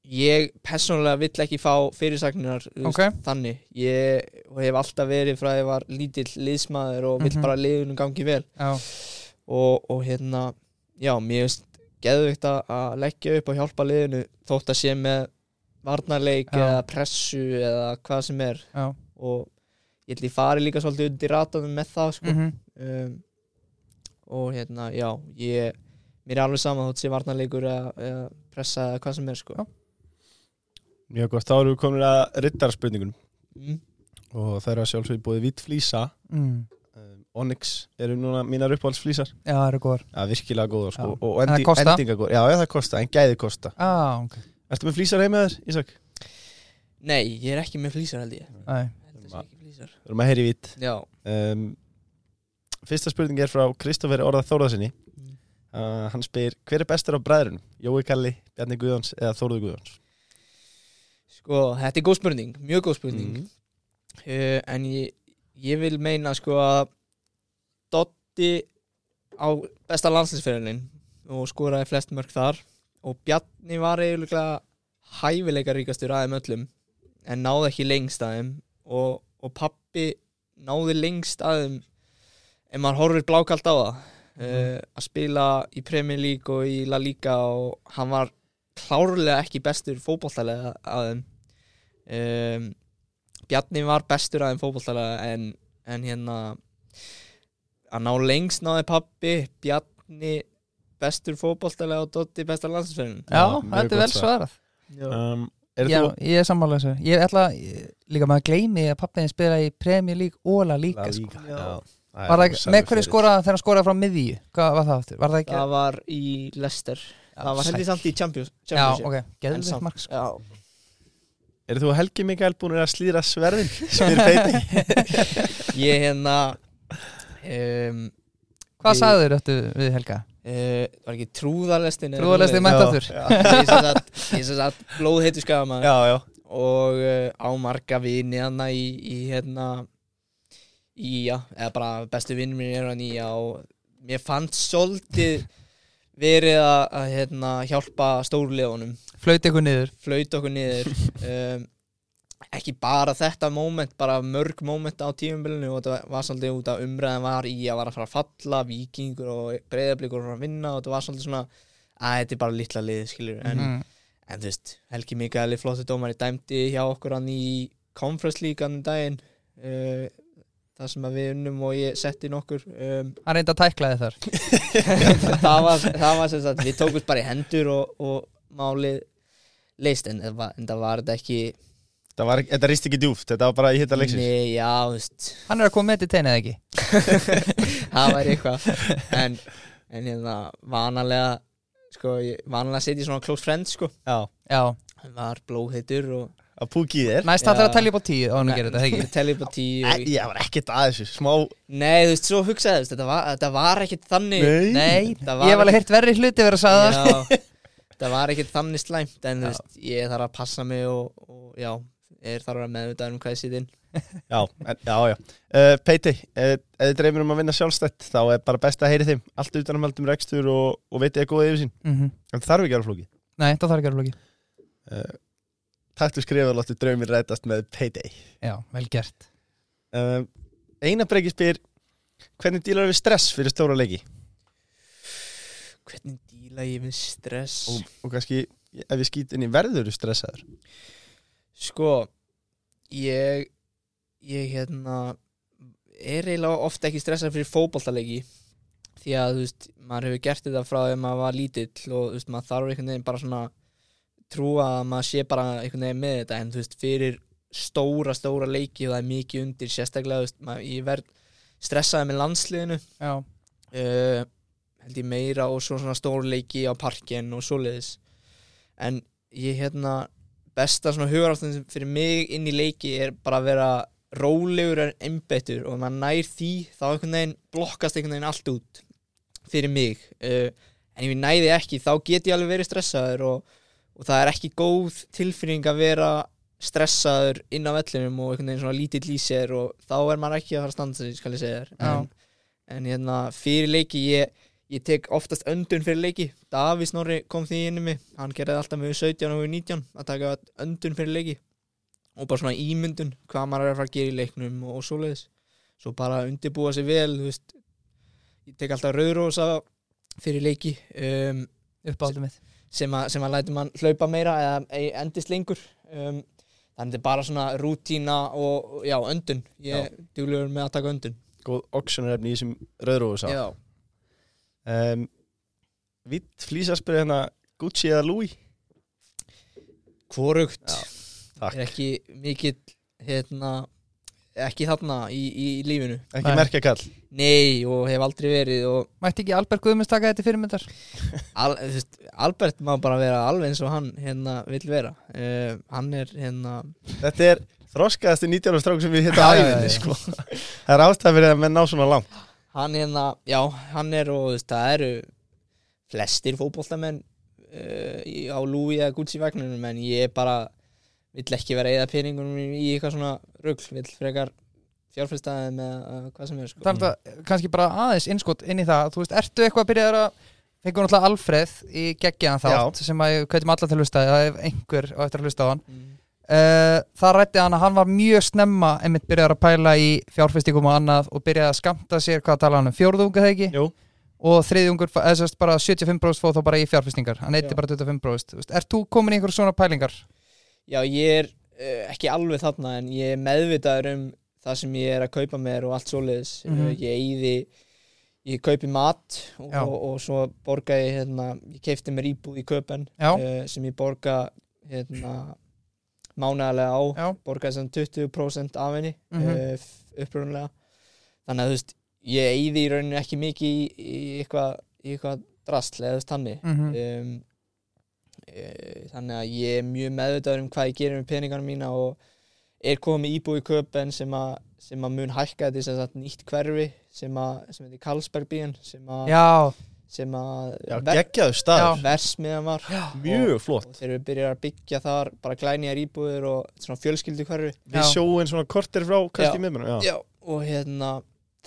ég persónulega vill ekki fá fyrirsagnar þú veist, Ok. þannig ég hef alltaf verið frá að ég var lítill liðsmaður og vill Mhm. bara liðunum gangi vel og, og hérna já, mér finnst geðvikt að leggja upp og hjálpa liðinu þótt að sé með varnarleik Já. eða pressu eða hvað sem er já og ég held ég fari líka svolítið undir ratanum með það sko. mm um, og hérna, já ég, mér er alveg sama þótt sé varnarleikur eða, eða pressa eða hvað sem er sko. Já. Mjög gott, þá erum við komin að riddarspurningunum. Mm. og það eru að sjálfsögðu búið vitt flýsa mm. um, Onyx eru núna mínar uppáhaldsflýsar Já, það eru góðar. Já, virkilega góðar sko. Og endi, kosta? endinga góðar Já, já, það kosta, en gæði kosta ah, ok. Ertu með flýsar heima þér, Ísak? Nei, ég er ekki með flýsar held ég. Flýsar Við erum að heyri vitt Já, um, Fyrsta spurning er frá Kristoffer Orða Þórðarsinni Mm. uh, Hann spyr, hver er bestur á bræðrunum? Jói Kalli, Bjarni Guðjóns eða Þórður Guðjóns? Sko, þetta er góð spurning mjög góð spurning. Mhm. uh, en ég, ég vil meina sko að Dotti á besta landslinsferðinin og skoraði flest mörg þar og Bjarni var eiginlega hæfileika ríkastur aðeim öllum en náði ekki lengst aðeim og, og pappi náði lengst aðeim ef maður horfir blákalt á það. Uh, að spila í Premier League og í La Liga og hann var klárlega ekki bestur fótbolltalega aðeim um, Bjarni var bestur aðeim fótbolltalega en, en hérna að ná lengst náði pappi Bjarni bestur fótbolltalega og Dotti bestar landsfjörðin Já, Já, þetta er vel svarað um, Er Já, þú ég er sammála þessu Ég ætla, ég, líka maður gleymi að pappiðin spila í Premier League og La Liga La sko. Liga, Já. já. Það Var er það, með hverju skoraði þegar hann skoraði frá miðju? Hvað var það aftur? Var það ekki? það var í Leicester það var heldur samt í Champions, Já, Championship ok, En geðvikt samt- mark sko. já. Er þú Helgi Mikael búin að slíra sverðin? Spyr feiti *laughs* ég hérna um, Hvað Við- sagður þetta við Helga? uh, var ekki trúðarlestin Trúðarlestin eitthvað mætt Já, aftur já. svoleiðis? ég sem sagt, ég sem sagt blóðheitu já og uh, á marga vini hann í, í hérna í já, eða bara bestu vinnur mér er hann í já og mér fannst svolítið verið að, að hérna, hjálpa stórleðunum Flaut ykkur niður. Flaut okkur niður. Um, *laughs* ekki bara þetta moment bara mörg moment á tímumbilinu og þetta var svolítið út af umræðan var í að var að fara að falla vikingur og breyðablikur að fara að vinna og þetta var svolítið svona að þetta er bara litla lið skilur en, mm. en þú veist, Helgi Mikaeli flottu dómari dæmdi hjá okkur hann í Conference League hann um daginn uh, það sem við unnum og ég setti nokkur um, Hann reyndi að tæklaði þar. *laughs* Það var, það var sem sagt, við tókum bara í hendur og, og málið leist en, það var- en það var þetta ekki Það var, þetta rist ekki djúft, þetta var bara í hitta leiksins. Nei, já, þú veist. Hann er að koma með til teinið ekki? *laughs* Það væri eitthvað. En, en hérna, vanalega sko, ég, vanalega setja ég svona close friends sko, Já, Já, hann var blóðheitur og að púki í þér næst það er Já. að tellja upp á tíu og hann gerir þetta, ekki? telepati Æ, og, Ég var ekkert að þessu, smá nei, þú veist, svo hugsaði þetta var, þetta var ekkit þannig. Nei, Það ég var hef alveg heyrt verri hluti verið að sagða það var ekkit þannig slæmt en þú veist, ég þarf að passa mig og, og já, ég þarf að vera meðvitað um hvað ég sýt inn. *laughs* Já, en, já, já. Uh, Peiti, uh, ef þið dreymir um að vinna sjálfstætt þá er bara best að heyri þeim. Allt utanumhaldum rekstur og, og veit ég góða yfir sín Mhm. en það þarf ekki að vera flóki Nei, það þarf ekki að vera flóki uh, Taktu skrifa og láttu draumir rætast með Peiti. Já, vel gert. Uh, Einar Breki spyr hvernig dílar við stress fyrir stóra leiki? Hvernig ég við stress. Og, og kannski ef ég skýt inn í verður stressaður? Sko ég ég hérna er eiginlega ofta ekki stressað fyrir fótboltaleiki. Því því að þú veist, maður hefur gert þetta frá þegar maður var lítill og þú veist, maður þarf einhvern veginn bara svona trúa að maður sé bara einhvern veginn með þetta. En þú veist, fyrir stóra, stóra leiki og það er mikið undir. Sérstaklega, þú veist, maður, ég verð stressaði með landsliðinu. Já, uh, held ég meira og svo svona stór leiki á parkin og svoleiðis. En ég hérna besta svona hugaráttan fyrir mig inn í leiki er bara að vera rólegur en einbettur og ef maður nær því þá einhvern veginn blokkast einhvern veginn allt út fyrir mig. Uh, en ef ég næði ekki þá get ég alveg verið stressaður og, og það er ekki góð tilfinning að vera stressaður inn á vellinum og einhvern veginn svona lítill í sér og þá er maður ekki að fara að standa sig skal ég segja þér. En, en hérna fyrir leiki ég, ég tek oftast öndun fyrir leiki. Davís Norri kom því inn í mig. Hann gerði alltaf með 17 og 19 að taka öndun fyrir leiki. Og bara svona ímyndun hvað maður er að fara að gera í leiknum og, og svoleiðis. Svo bara undirbúa sig vel veist, ég tek alltaf rauðrósa fyrir leiki um, uppáldum mitt. sem, að, sem að læti mann hlaupa meira eða e- endist lengur. Um, þannig þetta er bara svona rútína og já, öndun. Ég er duglegur með að taka öndun. Góð oxygenarefni í þessum rauðróðu sá já. Um, Vitt flýsaspyrði hérna Gucci eða Louis? Hvorugt. Takk. er ekki mikill hérna, ekki þarna í, í, í lífinu? Ekki merkja kall Nei, og hef aldrei verið og Mætti ekki Albert Guðmunds taka þetta fyrirmyndar? *laughs* Al, veist, Albert má bara vera alveg eins og hann hérna vill vera. Uh, hann er hérna Þetta er þroskaðasti 19 ára strák sem við hittum á æfinni sko. Það er ástæð fyrir að menn ná svona langt hann hérna, já, hann er og veist, það eru flestir fótboltamenn uh, í- á Lúi eða Gucci vagnunum en ég bara vill ekki vera eða peningunum í eitthvað svona rugl, vill frekar fjárfæstaði með uh, hvað sem er sko. Er þetta kannski bara aðeins innskot inn í það Þú veist, ertu eitthvað að byrja að Fengur náttúrulega Alfreð í geggjaðan þátt sem að ég kveitum alla til að hlusta það er einhver á eftir að hlusta á hann mm. Uh, Það rætti hann að hann var mjög snemma einmitt byrjaður að pæla í fjárfestingum og annað og byrjaði að skamta sér hvað tala hann um fjórðunga þegar ekki? Jú, og þriðjungur, eða sérst bara 75% fóð þá bara í fjárfestingar, hann eitti bara 25% Þú veist, Ert þú komin í einhver svona pælingar? Já, ég er uh, ekki alveg þarna en ég er meðvitaður um það sem ég er að kaupa mér og allt svoleiðis. Mhm. uh, ég eyði ég kaupi mat og, og, og svo borga ég hérna, ég keipti mér íbúð í köpen uh, sem ég borga hérna mánaðarlega á Já, borga sem 20% af henni mm. -hmm. upprunlega þannig að þú veist ég eyði í rauninu ekki mikið í, í eitthvað eitthvað drastl eða þannig mhm, um, e, þannig að ég er mjög meðvitaður um hvað ég gerir með peningarna mína og er komið íbúi í köpen sem að sem að mun hækka þetta í nýtt hverfi sem að, sem heitir Karlsbergbíin sem að, sem að já versmiðan var. Mjög flott. og þeir eru byrjað að byggja þar bara glænýjar íbúðir og svona fjölskyldu hverfi. Við Já. sjóum svona kortir frá Já. miðbunum Já, Já, og hérna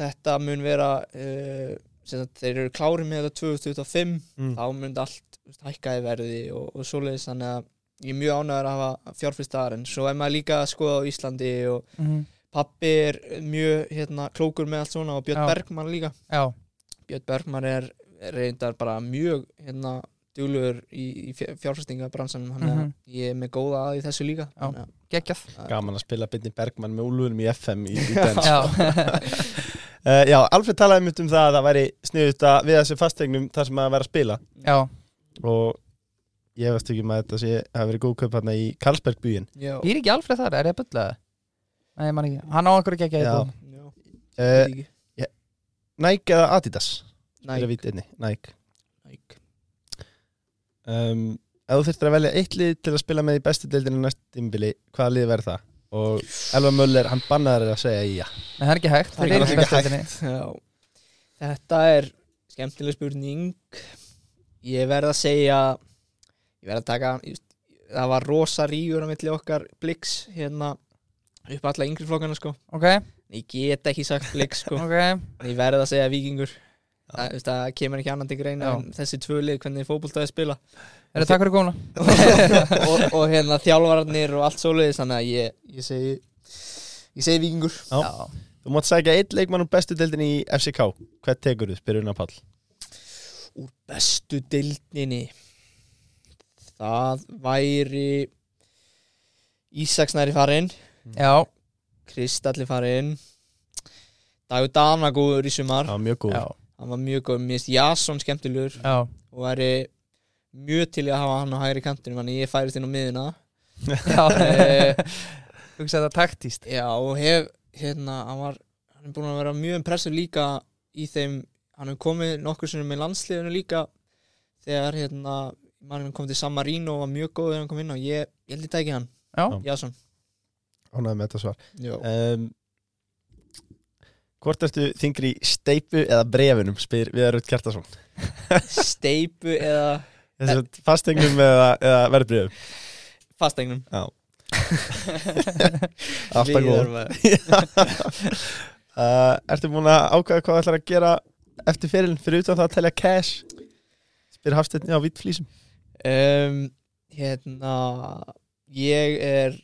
þetta mun vera uh, sem sagt, þeir eru klárið með þetta 2025 Mm. þá mun allt þú veist, hækka í verði og, og svoleiðis þannig að ég er mjög ánægður að hafa fjárfyrst þar en svo er maður líka að skoða á Íslandi og mhm, pappi er mjög hérna, klókur með allt svona og Björn Já. Bergmann líka. Já, Björn Bergmann er, er reyndar bara mjög hérna, duglugur í, í fjárfyrstingabransanum þannig að Mhm. ég er með góða að í þessu líka að- geggjað. Gaman að spila Bindi Bergmann með úlunum í FM í, í *laughs* dans. Já, uh, *laughs* Já, Alfred talaði mitt um það að það væri sniðut að við þessu fastegnum þar sem að vera að spila. Já, og ég veist ekki með þetta sé að verið góð kaup hérna í Karlsberg búin Já, býr ekki Alfred þar, er ég að bulla það? Nei, ég man ekki, hann á einhverju geggjaði Já. búin já, uh, veit ekki. Nike eða Adidas Nike. Nike. um, Ef þú þurftir að velja eitt lið til að spila með í bestu deildinu næst tímbili, hvaða lið verður það? Og Elva Möller, hann bannaður að segja já Nei, það er ekki hægt, Það er það er ekki ekki hægt. Þetta er skemmtileg spurning. Ég verð að segja Ég verð að taka just, Það var rosa rígur á milli okkar Blix hérna upp alla yngri flokkana sko. Ok, Ég get ekki sagt Blix sko. Ok, En Ég verð að segja Víkingur það, just, það kemur ekki annan til greina Já. en þessi tvölið hvernig fótboltaði spila er það takk fyrir komuna? *laughs* og, og hérna þjálfararnir og allt svoleiðis þannig að ég, ég segi ég segi Víkingur. Já. Þú mátt sækja eitt leikmann úr bestu deildinu í FCK Hvað tekur þú, spyrir hún að Pall úr bestu deildinni? Það væri Ísaksnæri farinn. Já, Kristalli farinn. Dagur Dana góður í sumar. Já, mjög góð já, hann var mjög góð, mér finnst Jason skemmtilegur. Já, og væri mjög til að hafa hann á hægri kantinum þannig ég færist inn á miðuna *laughs* já. Eh, Hugsa þetta taktíst Já, og hef, hérna, hann var hann er búin að vera mjög impressiv líka í þeim, hann hefur komið nokkur sinni með landsliðinu líka þegar, hérna, mann kom til San Marino og var mjög góð þegar hann kom inn og ég, ég held ég tæki hann, Já, Jason. Ánægði með þetta svar. Jó. um, Hvort ertu þingri í steipu eða brefunum spyr Viðarud Kjartason Steipu eða Þess að fastegnum eða, eða verðbrifum fastegnum Já. *laughs* Alltaf góð. Viðar *laughs* uh, Ertu búin að ákvæða hvað þú ætlar að gera eftir fyrirlin fyrir utan það að telja cash? Spyr Hafsteinn á vitt flýsum um, Hérna, ég er,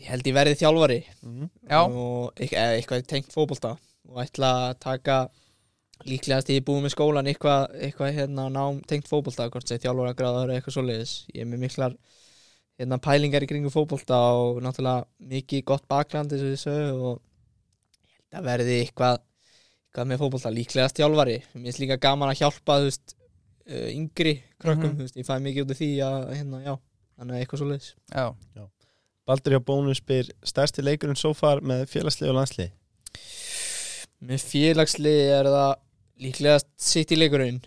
ég held ég verði þjálfari. Já, og eit- eða eitthvað tengt fótbolta og ætla að taka líklegast ég er búið með skólan eitthvað, eitthvað hérna nám tengt fótbolta hvort sem þjálfara gráður eða eitthvað svoleiðis. Ég er með miklar hérna pælingar í kringum fótbolta og náttúrulega mikið gott bakland eins og þessu og ég held að verði eitthvað eitthvað með fótbolta. Líklegast þjálfari. Mér finnst líka gaman að hjálpa þú veist uh, yngri krökkum, þú veist, ég fæ mikið út af því að hérna, já, þannig að eitthvað svoleiðis. Já. Baldur hjá bónus spyr stærsti leikurinn so far með félagslið og landslið með félagslið er það líklegast sitt í leikurinn.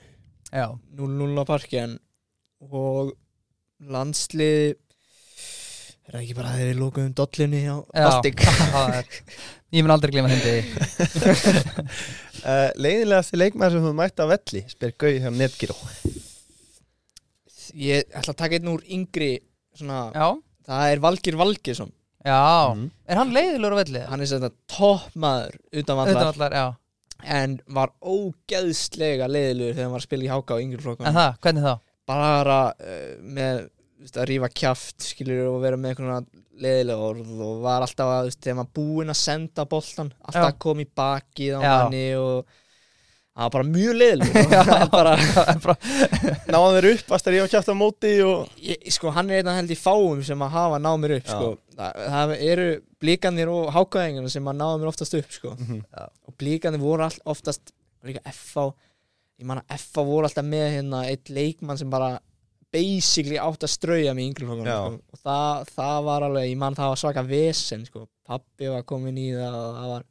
Já, 0-0 á parkjan og landslið er það ekki bara að þeir lókuðum dollunni á Baltic? *laughs* Ég mun aldrei glema hindi uh, *laughs* Leiðinlegasti leikmaður sem þú mætti á velli spyr Gauð hjá Netgyro ég ætla að taka einn úr yngri svona, það er Valgir Valgirsson já Mhm. Er hann leiðilegur á velli? hann er þetta toppmaður utan vallar Utan allar, já en var ógeðslega leiðilegur þegar hann var að spila í háka á yngri flokkum En það, hvernig þá? bara uh, með að kjaft skilur og vera með einhverjum leiðilega orð og var alltaf að, þú veist, þegar maður búinn að senda boltan, alltaf Já. að koma í bakið á Já. manni og það var bara mjög leiðilega *laughs* bara, *laughs* Bara, Náðan þeir upp, varst þeir ég á móti og ég, sko, hann er einn held í fáum sem að hafa náð mér upp sko. Það, það eru blíkanir og hákaðingarna sem að náða mér oftast upp sko. Mhm. og blíkanir voru all, oftast líka FH ég man að FH voru alltaf með hérna eitt leikmann sem bara basically átt að strauja í yngri Já. sko. og það, það var alveg, ég man það var svaka vesen sko. pappi var komin í það og það var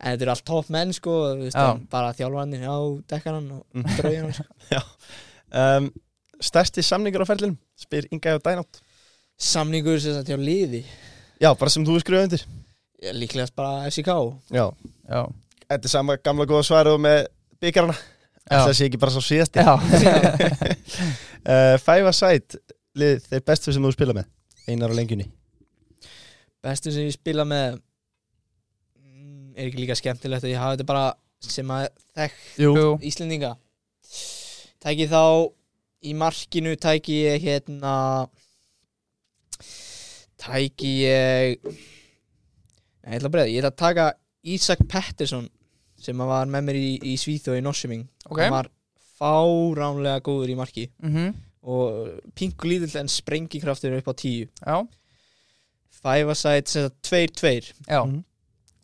en þetta eru allt topp menn sko, þú veist, Já. en bara þjálfarnir á dekkanan og Mm. strauja hann sko. *laughs* um, Stærsti samningur á ferlinum spyr Inga hjá Dynout samningur sem þetta hjá liði. Já, bara sem þú er skrifað undir. Ég- líklegast bara FCK Já, já. Þetta er sama gamla góða svarið og með byggarana Já. Það sé ekki bara svo síðasti. Já, uh, Five Aside lið þeir bestu sem þú spila með Einar á lengjunni. Bestu sem ég spila með mm, er ekki líka skemmtilegt að ég hafa þetta bara sem að jú. Íslendinga. Tæki þá í markinu tæki ég hérna tæki ég Nei, ég ætla að breyða, ég ætla að taka Ísak Pettersson sem var með mér í, í Svíþjóð í Norsuming Ok. hann var fáránlega góður í marki. Mhm, og pingu lítill en sprengikraftur upp á tíu. Já, five a side, sem þetta tveir tveir. Já. Mhm.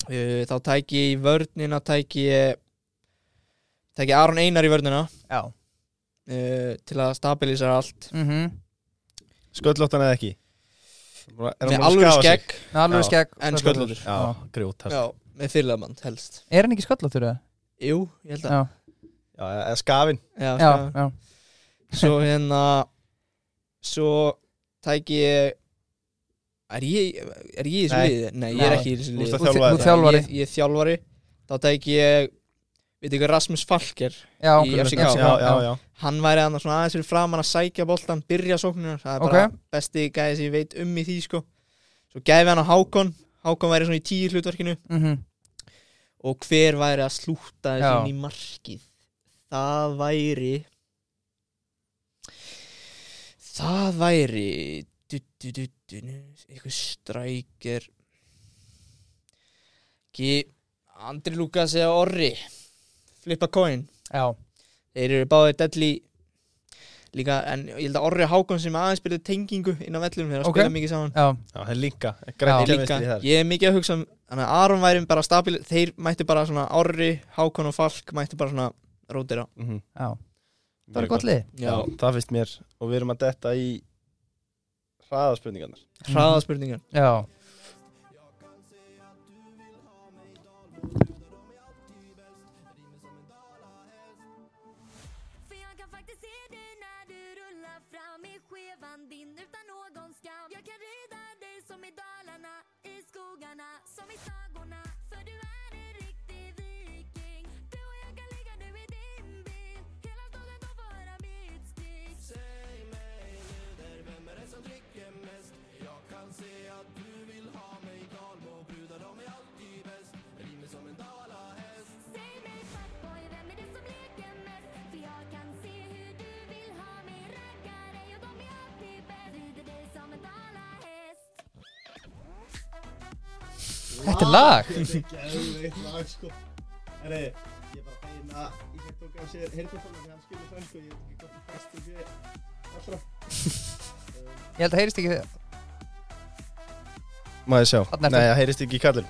uh, þá tæki ég í vörnina tæki ég tæki Aron Einar í vörnina. Já. Uh, til að stabilisera allt. Mhm. Sköllóttan eða ekki með alveg skegg. Alveg Já. skegg En sköllóttur. Já, grjót já, með fyrirlegaband helst. Er hann ekki sköllóttur eða? jú, ég held að. Já, Já, eða skafin já, já, já. já. Svo hérna svo tæki ég er ég, er ég í þessu liði? Nei, ég er ekki í þessu liði. Þú- þjálfari. ég, er þjálfari. Þá tæki ég veit ekki Rasmus Falker Já, Í FCK. Já, já, já. Hann væri aðeins fyrir framan að sækja boltan byrja sóknina, það er bara besti gæði sem ég veit um í því sko. Svo gæfi hann á Hákon, Hákon væri svona í tíu hlutverkinu. Mhm, og hver væri að slúta Já. þessu inn í markið? Það væri það væri du, du, du, eitthvað strækir ekki Andri Lukas eða Orri flippa coin. Já, þeir eru báðir delli líka, en ég held að Orri Hákon sem aðeins byrði tengingu inn á vellum þeir að Ok. spila mikið saman. Já, Já, það er líka. líka, ég er mikið að hugsa um þannig að Aron væri bara stabil þeir mættu bara svona Orri, Hákon og Falk mættu bara svona rótira Mhm. Já, það er gott. lið. Já, það finnst mér. Og við erum að detta í hraðaspurningarnar. Hraða spurningar Já, þetta er lag. Geðveikt lag sko. Herri, ég bara fegin að Ísak tók á sér heyrðartóna því hann skilur fransku ég veit ekki hvort það bestu sé allra Ég held að heyrist ekki Maður sjá, Þarna ertu. nei það heyrist ekki í kallin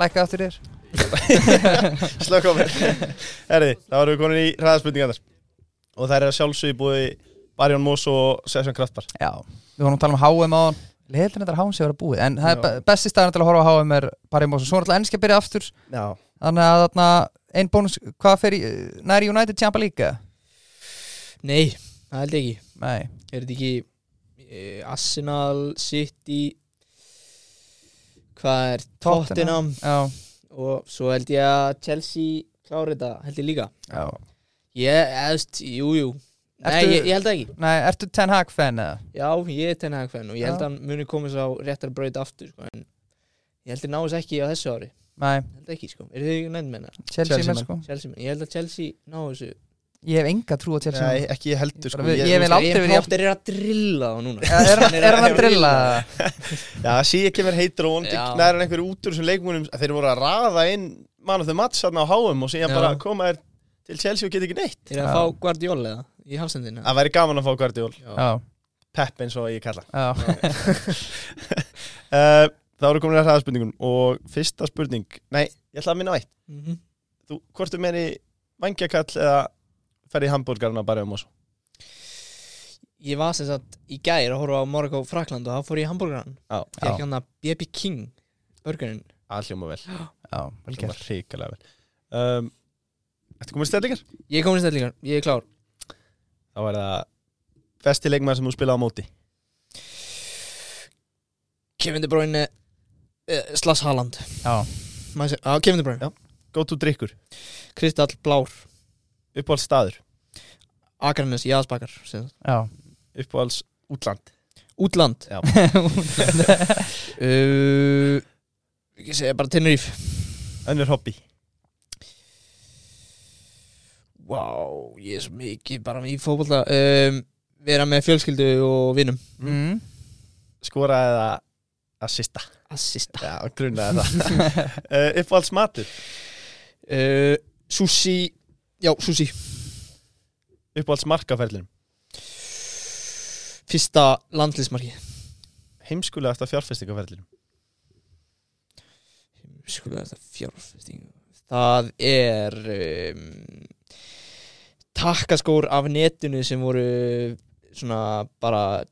Lækka aftur þér. *laughs* Slökk á mér. Herri, þá erum við komin í hraðaspurningarnar. Og það er að sjálfsögðu búið Barjón Mós og Session Kraftbar Já, við vorum að tala um HM á hann Leðilin þetta er HM sem verið að búið En það er Já. be- besti staðan til að horfa á HM er bara í Mósa Svo er alltaf ennski að byrja aftur. Já, Þannig að þarna Einn bónus, hvað fer í Næri United Champa líka? nei, það held ég ekki. Nei. Er þetta ekki uh, Arsenal, City hvað er Tottenham? Já, og svo held ég að Chelsea klári þetta held ég líka. Já. Ég, eðst, jú, jú nei, ég, ég held það ekki. Nei, ertu Ten Hag fan eða? já, ég er Ten Hag fan og ég held að hann muni komast á réttar braut aftur sko, en ég held að náðis ekki á þessu ári. Nei, ég held ekki, sko, eru þið ekki nefnd með það Chelsea, Chelsea menn sko. Chelsea, menn. ég held að Chelsea náðu þessu. Ég hef enga trú á Chelsea nei, ekki ég heldur sko. Ég, ég vil aldrei verið Potter er að drilla þá núna. Er, er, er hann að drilla? veist, *laughs* Já, það sé ekki mér heitur og vondi Já. knæður en einhverju út úr þessum leikmunum þeir voru að raða inn mann of the match þarna á HM og síðan bara koma þér til Chelsea og geta ekki neitt. Er að fá Guardiola eða í hafsendina Það væri gaman að fá Guardiol Já, Pep eins og ég kalla. Já. Uh, Það voru komin að hraðaspurningun og fyrsta spurning Nei, ég ætla að minna á eitt. Mhm. Þú, hvort er meiri vangjakall eða ferði í hambúrgarna bara um oss Ég var sem sagt í gær að horfa á Monaco Frakland og þá fór ég í hambúrgaran Já, Fekk hann að BB King Burgerinn. Alljóma vel. Gert. hrikalega vel. Um, Ertu komið stellingar? Ég er komin í stellingar, ég er klár Þá er það besti leikmaður sem þú spilaði á móti. Kevin De Bruyne uh, Slass Haaland. Já, Má ég segja- Já, Kevin De Bruyne. Já. Go to drikkur Kristall Blár. Uppáhalds staður Akarnes Jaðsbakar sem sagt. já. Uppáhalds útland. Útland. Já. *laughs* uh, Ég segja bara Tenerife. Önnur hobby Vá, ég er svo mikið bara í fótbolta um, Vera með fjölskyldu og vinum. Mm. Skora eða assista. Assista. Já, grunnaði það. *laughs* Uh, Uppáhalds matur uh, Sushi Já, sushi. Uppáhalds markaferðlunum Fyrsta landlismarki Heimskulegasta fjárfestingaferðlunum Skulega þetta fjárfesting Það er um, Takkaskór af netinu sem voru svona bara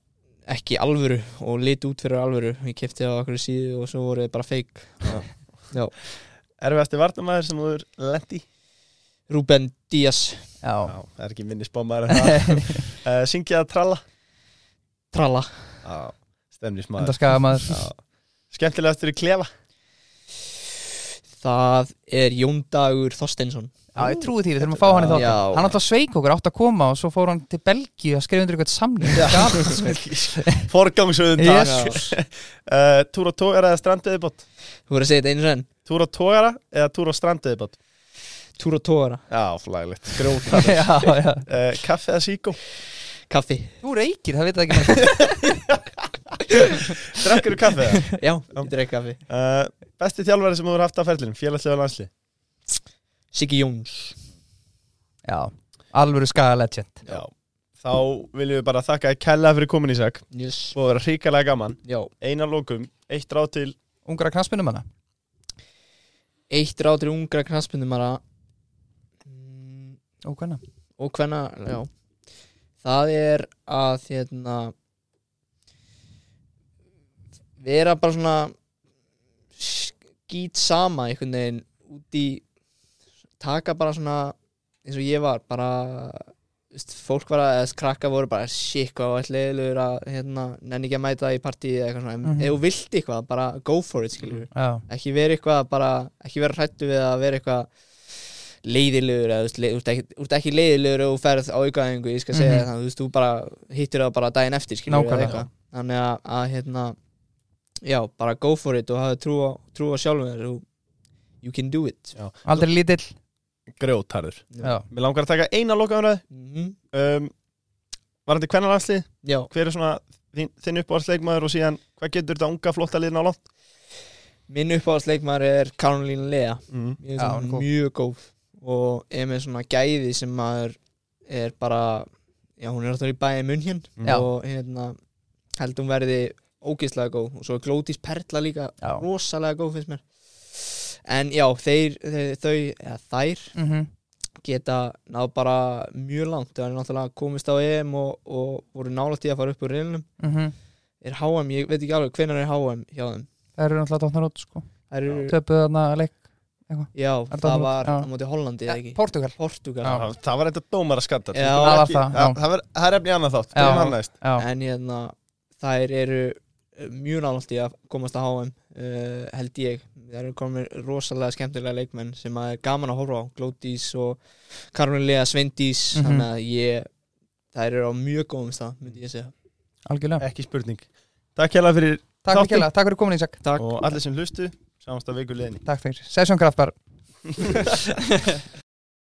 ekki alvöru og lit út fyrir alvöru. Ég kefti á okkur síðu og svo voru þeir bara fake. Erfiðasti varnamæður sem þú er lendi Ruben Díaz. Já, Já, það er ekki minni spámaður en það. *laughs* Uh, Syngið að tralla? Tralla. Já, stemnis enda maður skaga maður Já. Skemmtilegastur í klefa? Það er Jóndagur Þorsteinsson Já, ég trúi því, við þurfum að fá hann í þáttum Já. Hann alltaf sveik okkur, átt að koma og svo fór hann til Belgíu að skrifa undir eitthvað samling *laughs* Forgangsöðun Jesus. uh, *laughs* Túr á tógara eða stranduðibot Þú voru að segja þetta einu senn Túr á tógara eða túr á stranduðibot Túr og tóra Já, flæglegt *laughs* Grótar uh, Kaffi eða síkó? Kaffi. Þú reykir, það veit það ekki Drekkur kaffi eða? Já, ég drekka kaffi. Uh, Besti þjálfari sem þú hefur haft á ferlinum Félagslega landslið Siggi Jóns. Já, alvöru skaga legend. Já. Þá viljum við bara þakka að kella fyrir komin í sag yes. og vera hrikalega gaman. Já. Einar lókum, eitt ráð til Ungra knaspinum hana Eitt ráð til ungra knaspindumara mm, Og hvenna? og hvenna, já. Það er að hérna vera bara svona skýt sama einhvern veginn út í taka bara svona eins og ég var bara veist, fólk var að, eða krakka voru bara shit hvað var leiðilegur að hérna, nenni ekki að mæta í partíi eða eitthvað svona, en Mhm. ef þú vilt eitthvað bara go for it skilur Já, ekki vera eitthvað bara, ekki vera hrættu við að vera eitthvað leiðilegur eða þú veist, leið- þú ert ekki, ekki leiðilegur og ferð á aukaðingu, ég skal segja mm þannig, þú veist, þú bara hittir það bara daginn eftir skilur Nákvæmlega. þannig að, að hérna já, bara go for it og hafa trú á, trú á sjálfum þér you can do it. Aldrei lítill grjótarður Já, Mér langar að taka eina lokaðumræð Mhm. um, Varandi hvernig landslið já, Hver er svona þín, þinn uppáhaldsleikmaður og síðan Hvað getur þetta unga flotta liðin á langt? minn uppáhaldsleikmar er Karolín Lea Mm. Er Já, er góð. mjög góð og er með svona gæði sem maður er bara já, hún er alltaf í bæði munn hér Já. og hérna held hún verði ógeðslega góð og svo er Glódís Perla líka Já. rosalega góð finnst mér en já, þeir, þeir þau, eða þær mhm. geta náð bara mjög langt. Það er náttúrulega komist á EM og, og voru nálægt í að fara upp úr reynum mhm. Er HM, ég veit ekki alveg hvenær er HM hjá þeim. Það eru náttúrulega tóknar út sko. Töpuð þarna leik já, Er það það var já. á móti Hollandi eða ekki? Portugal. Portugal. Já. Það, var eitthvað dómar að skatta Já. Það var það, já. það, var, það er efni annað þátt Já. Er Já, en hérna þær eru eh, mjög nálægt í að komast að HM uh, held ég það eru komið rosalega skemmtilega leikmenn sem að er gaman að horfa á. Glódís og Karolina Sveindís. Mhm. þannig að ég þær eru á mjög góðum stað myndi ég segja. Algjörlega. Ekki spurning. Takk hérlega fyrir Takk fyrir Þáttinn. kjærlega, takk fyrir komin Ísak. Takk. og allir sem hlustu Sjáumst að viku liðinni. Takk fyrir. Session Kraft bara *laughs*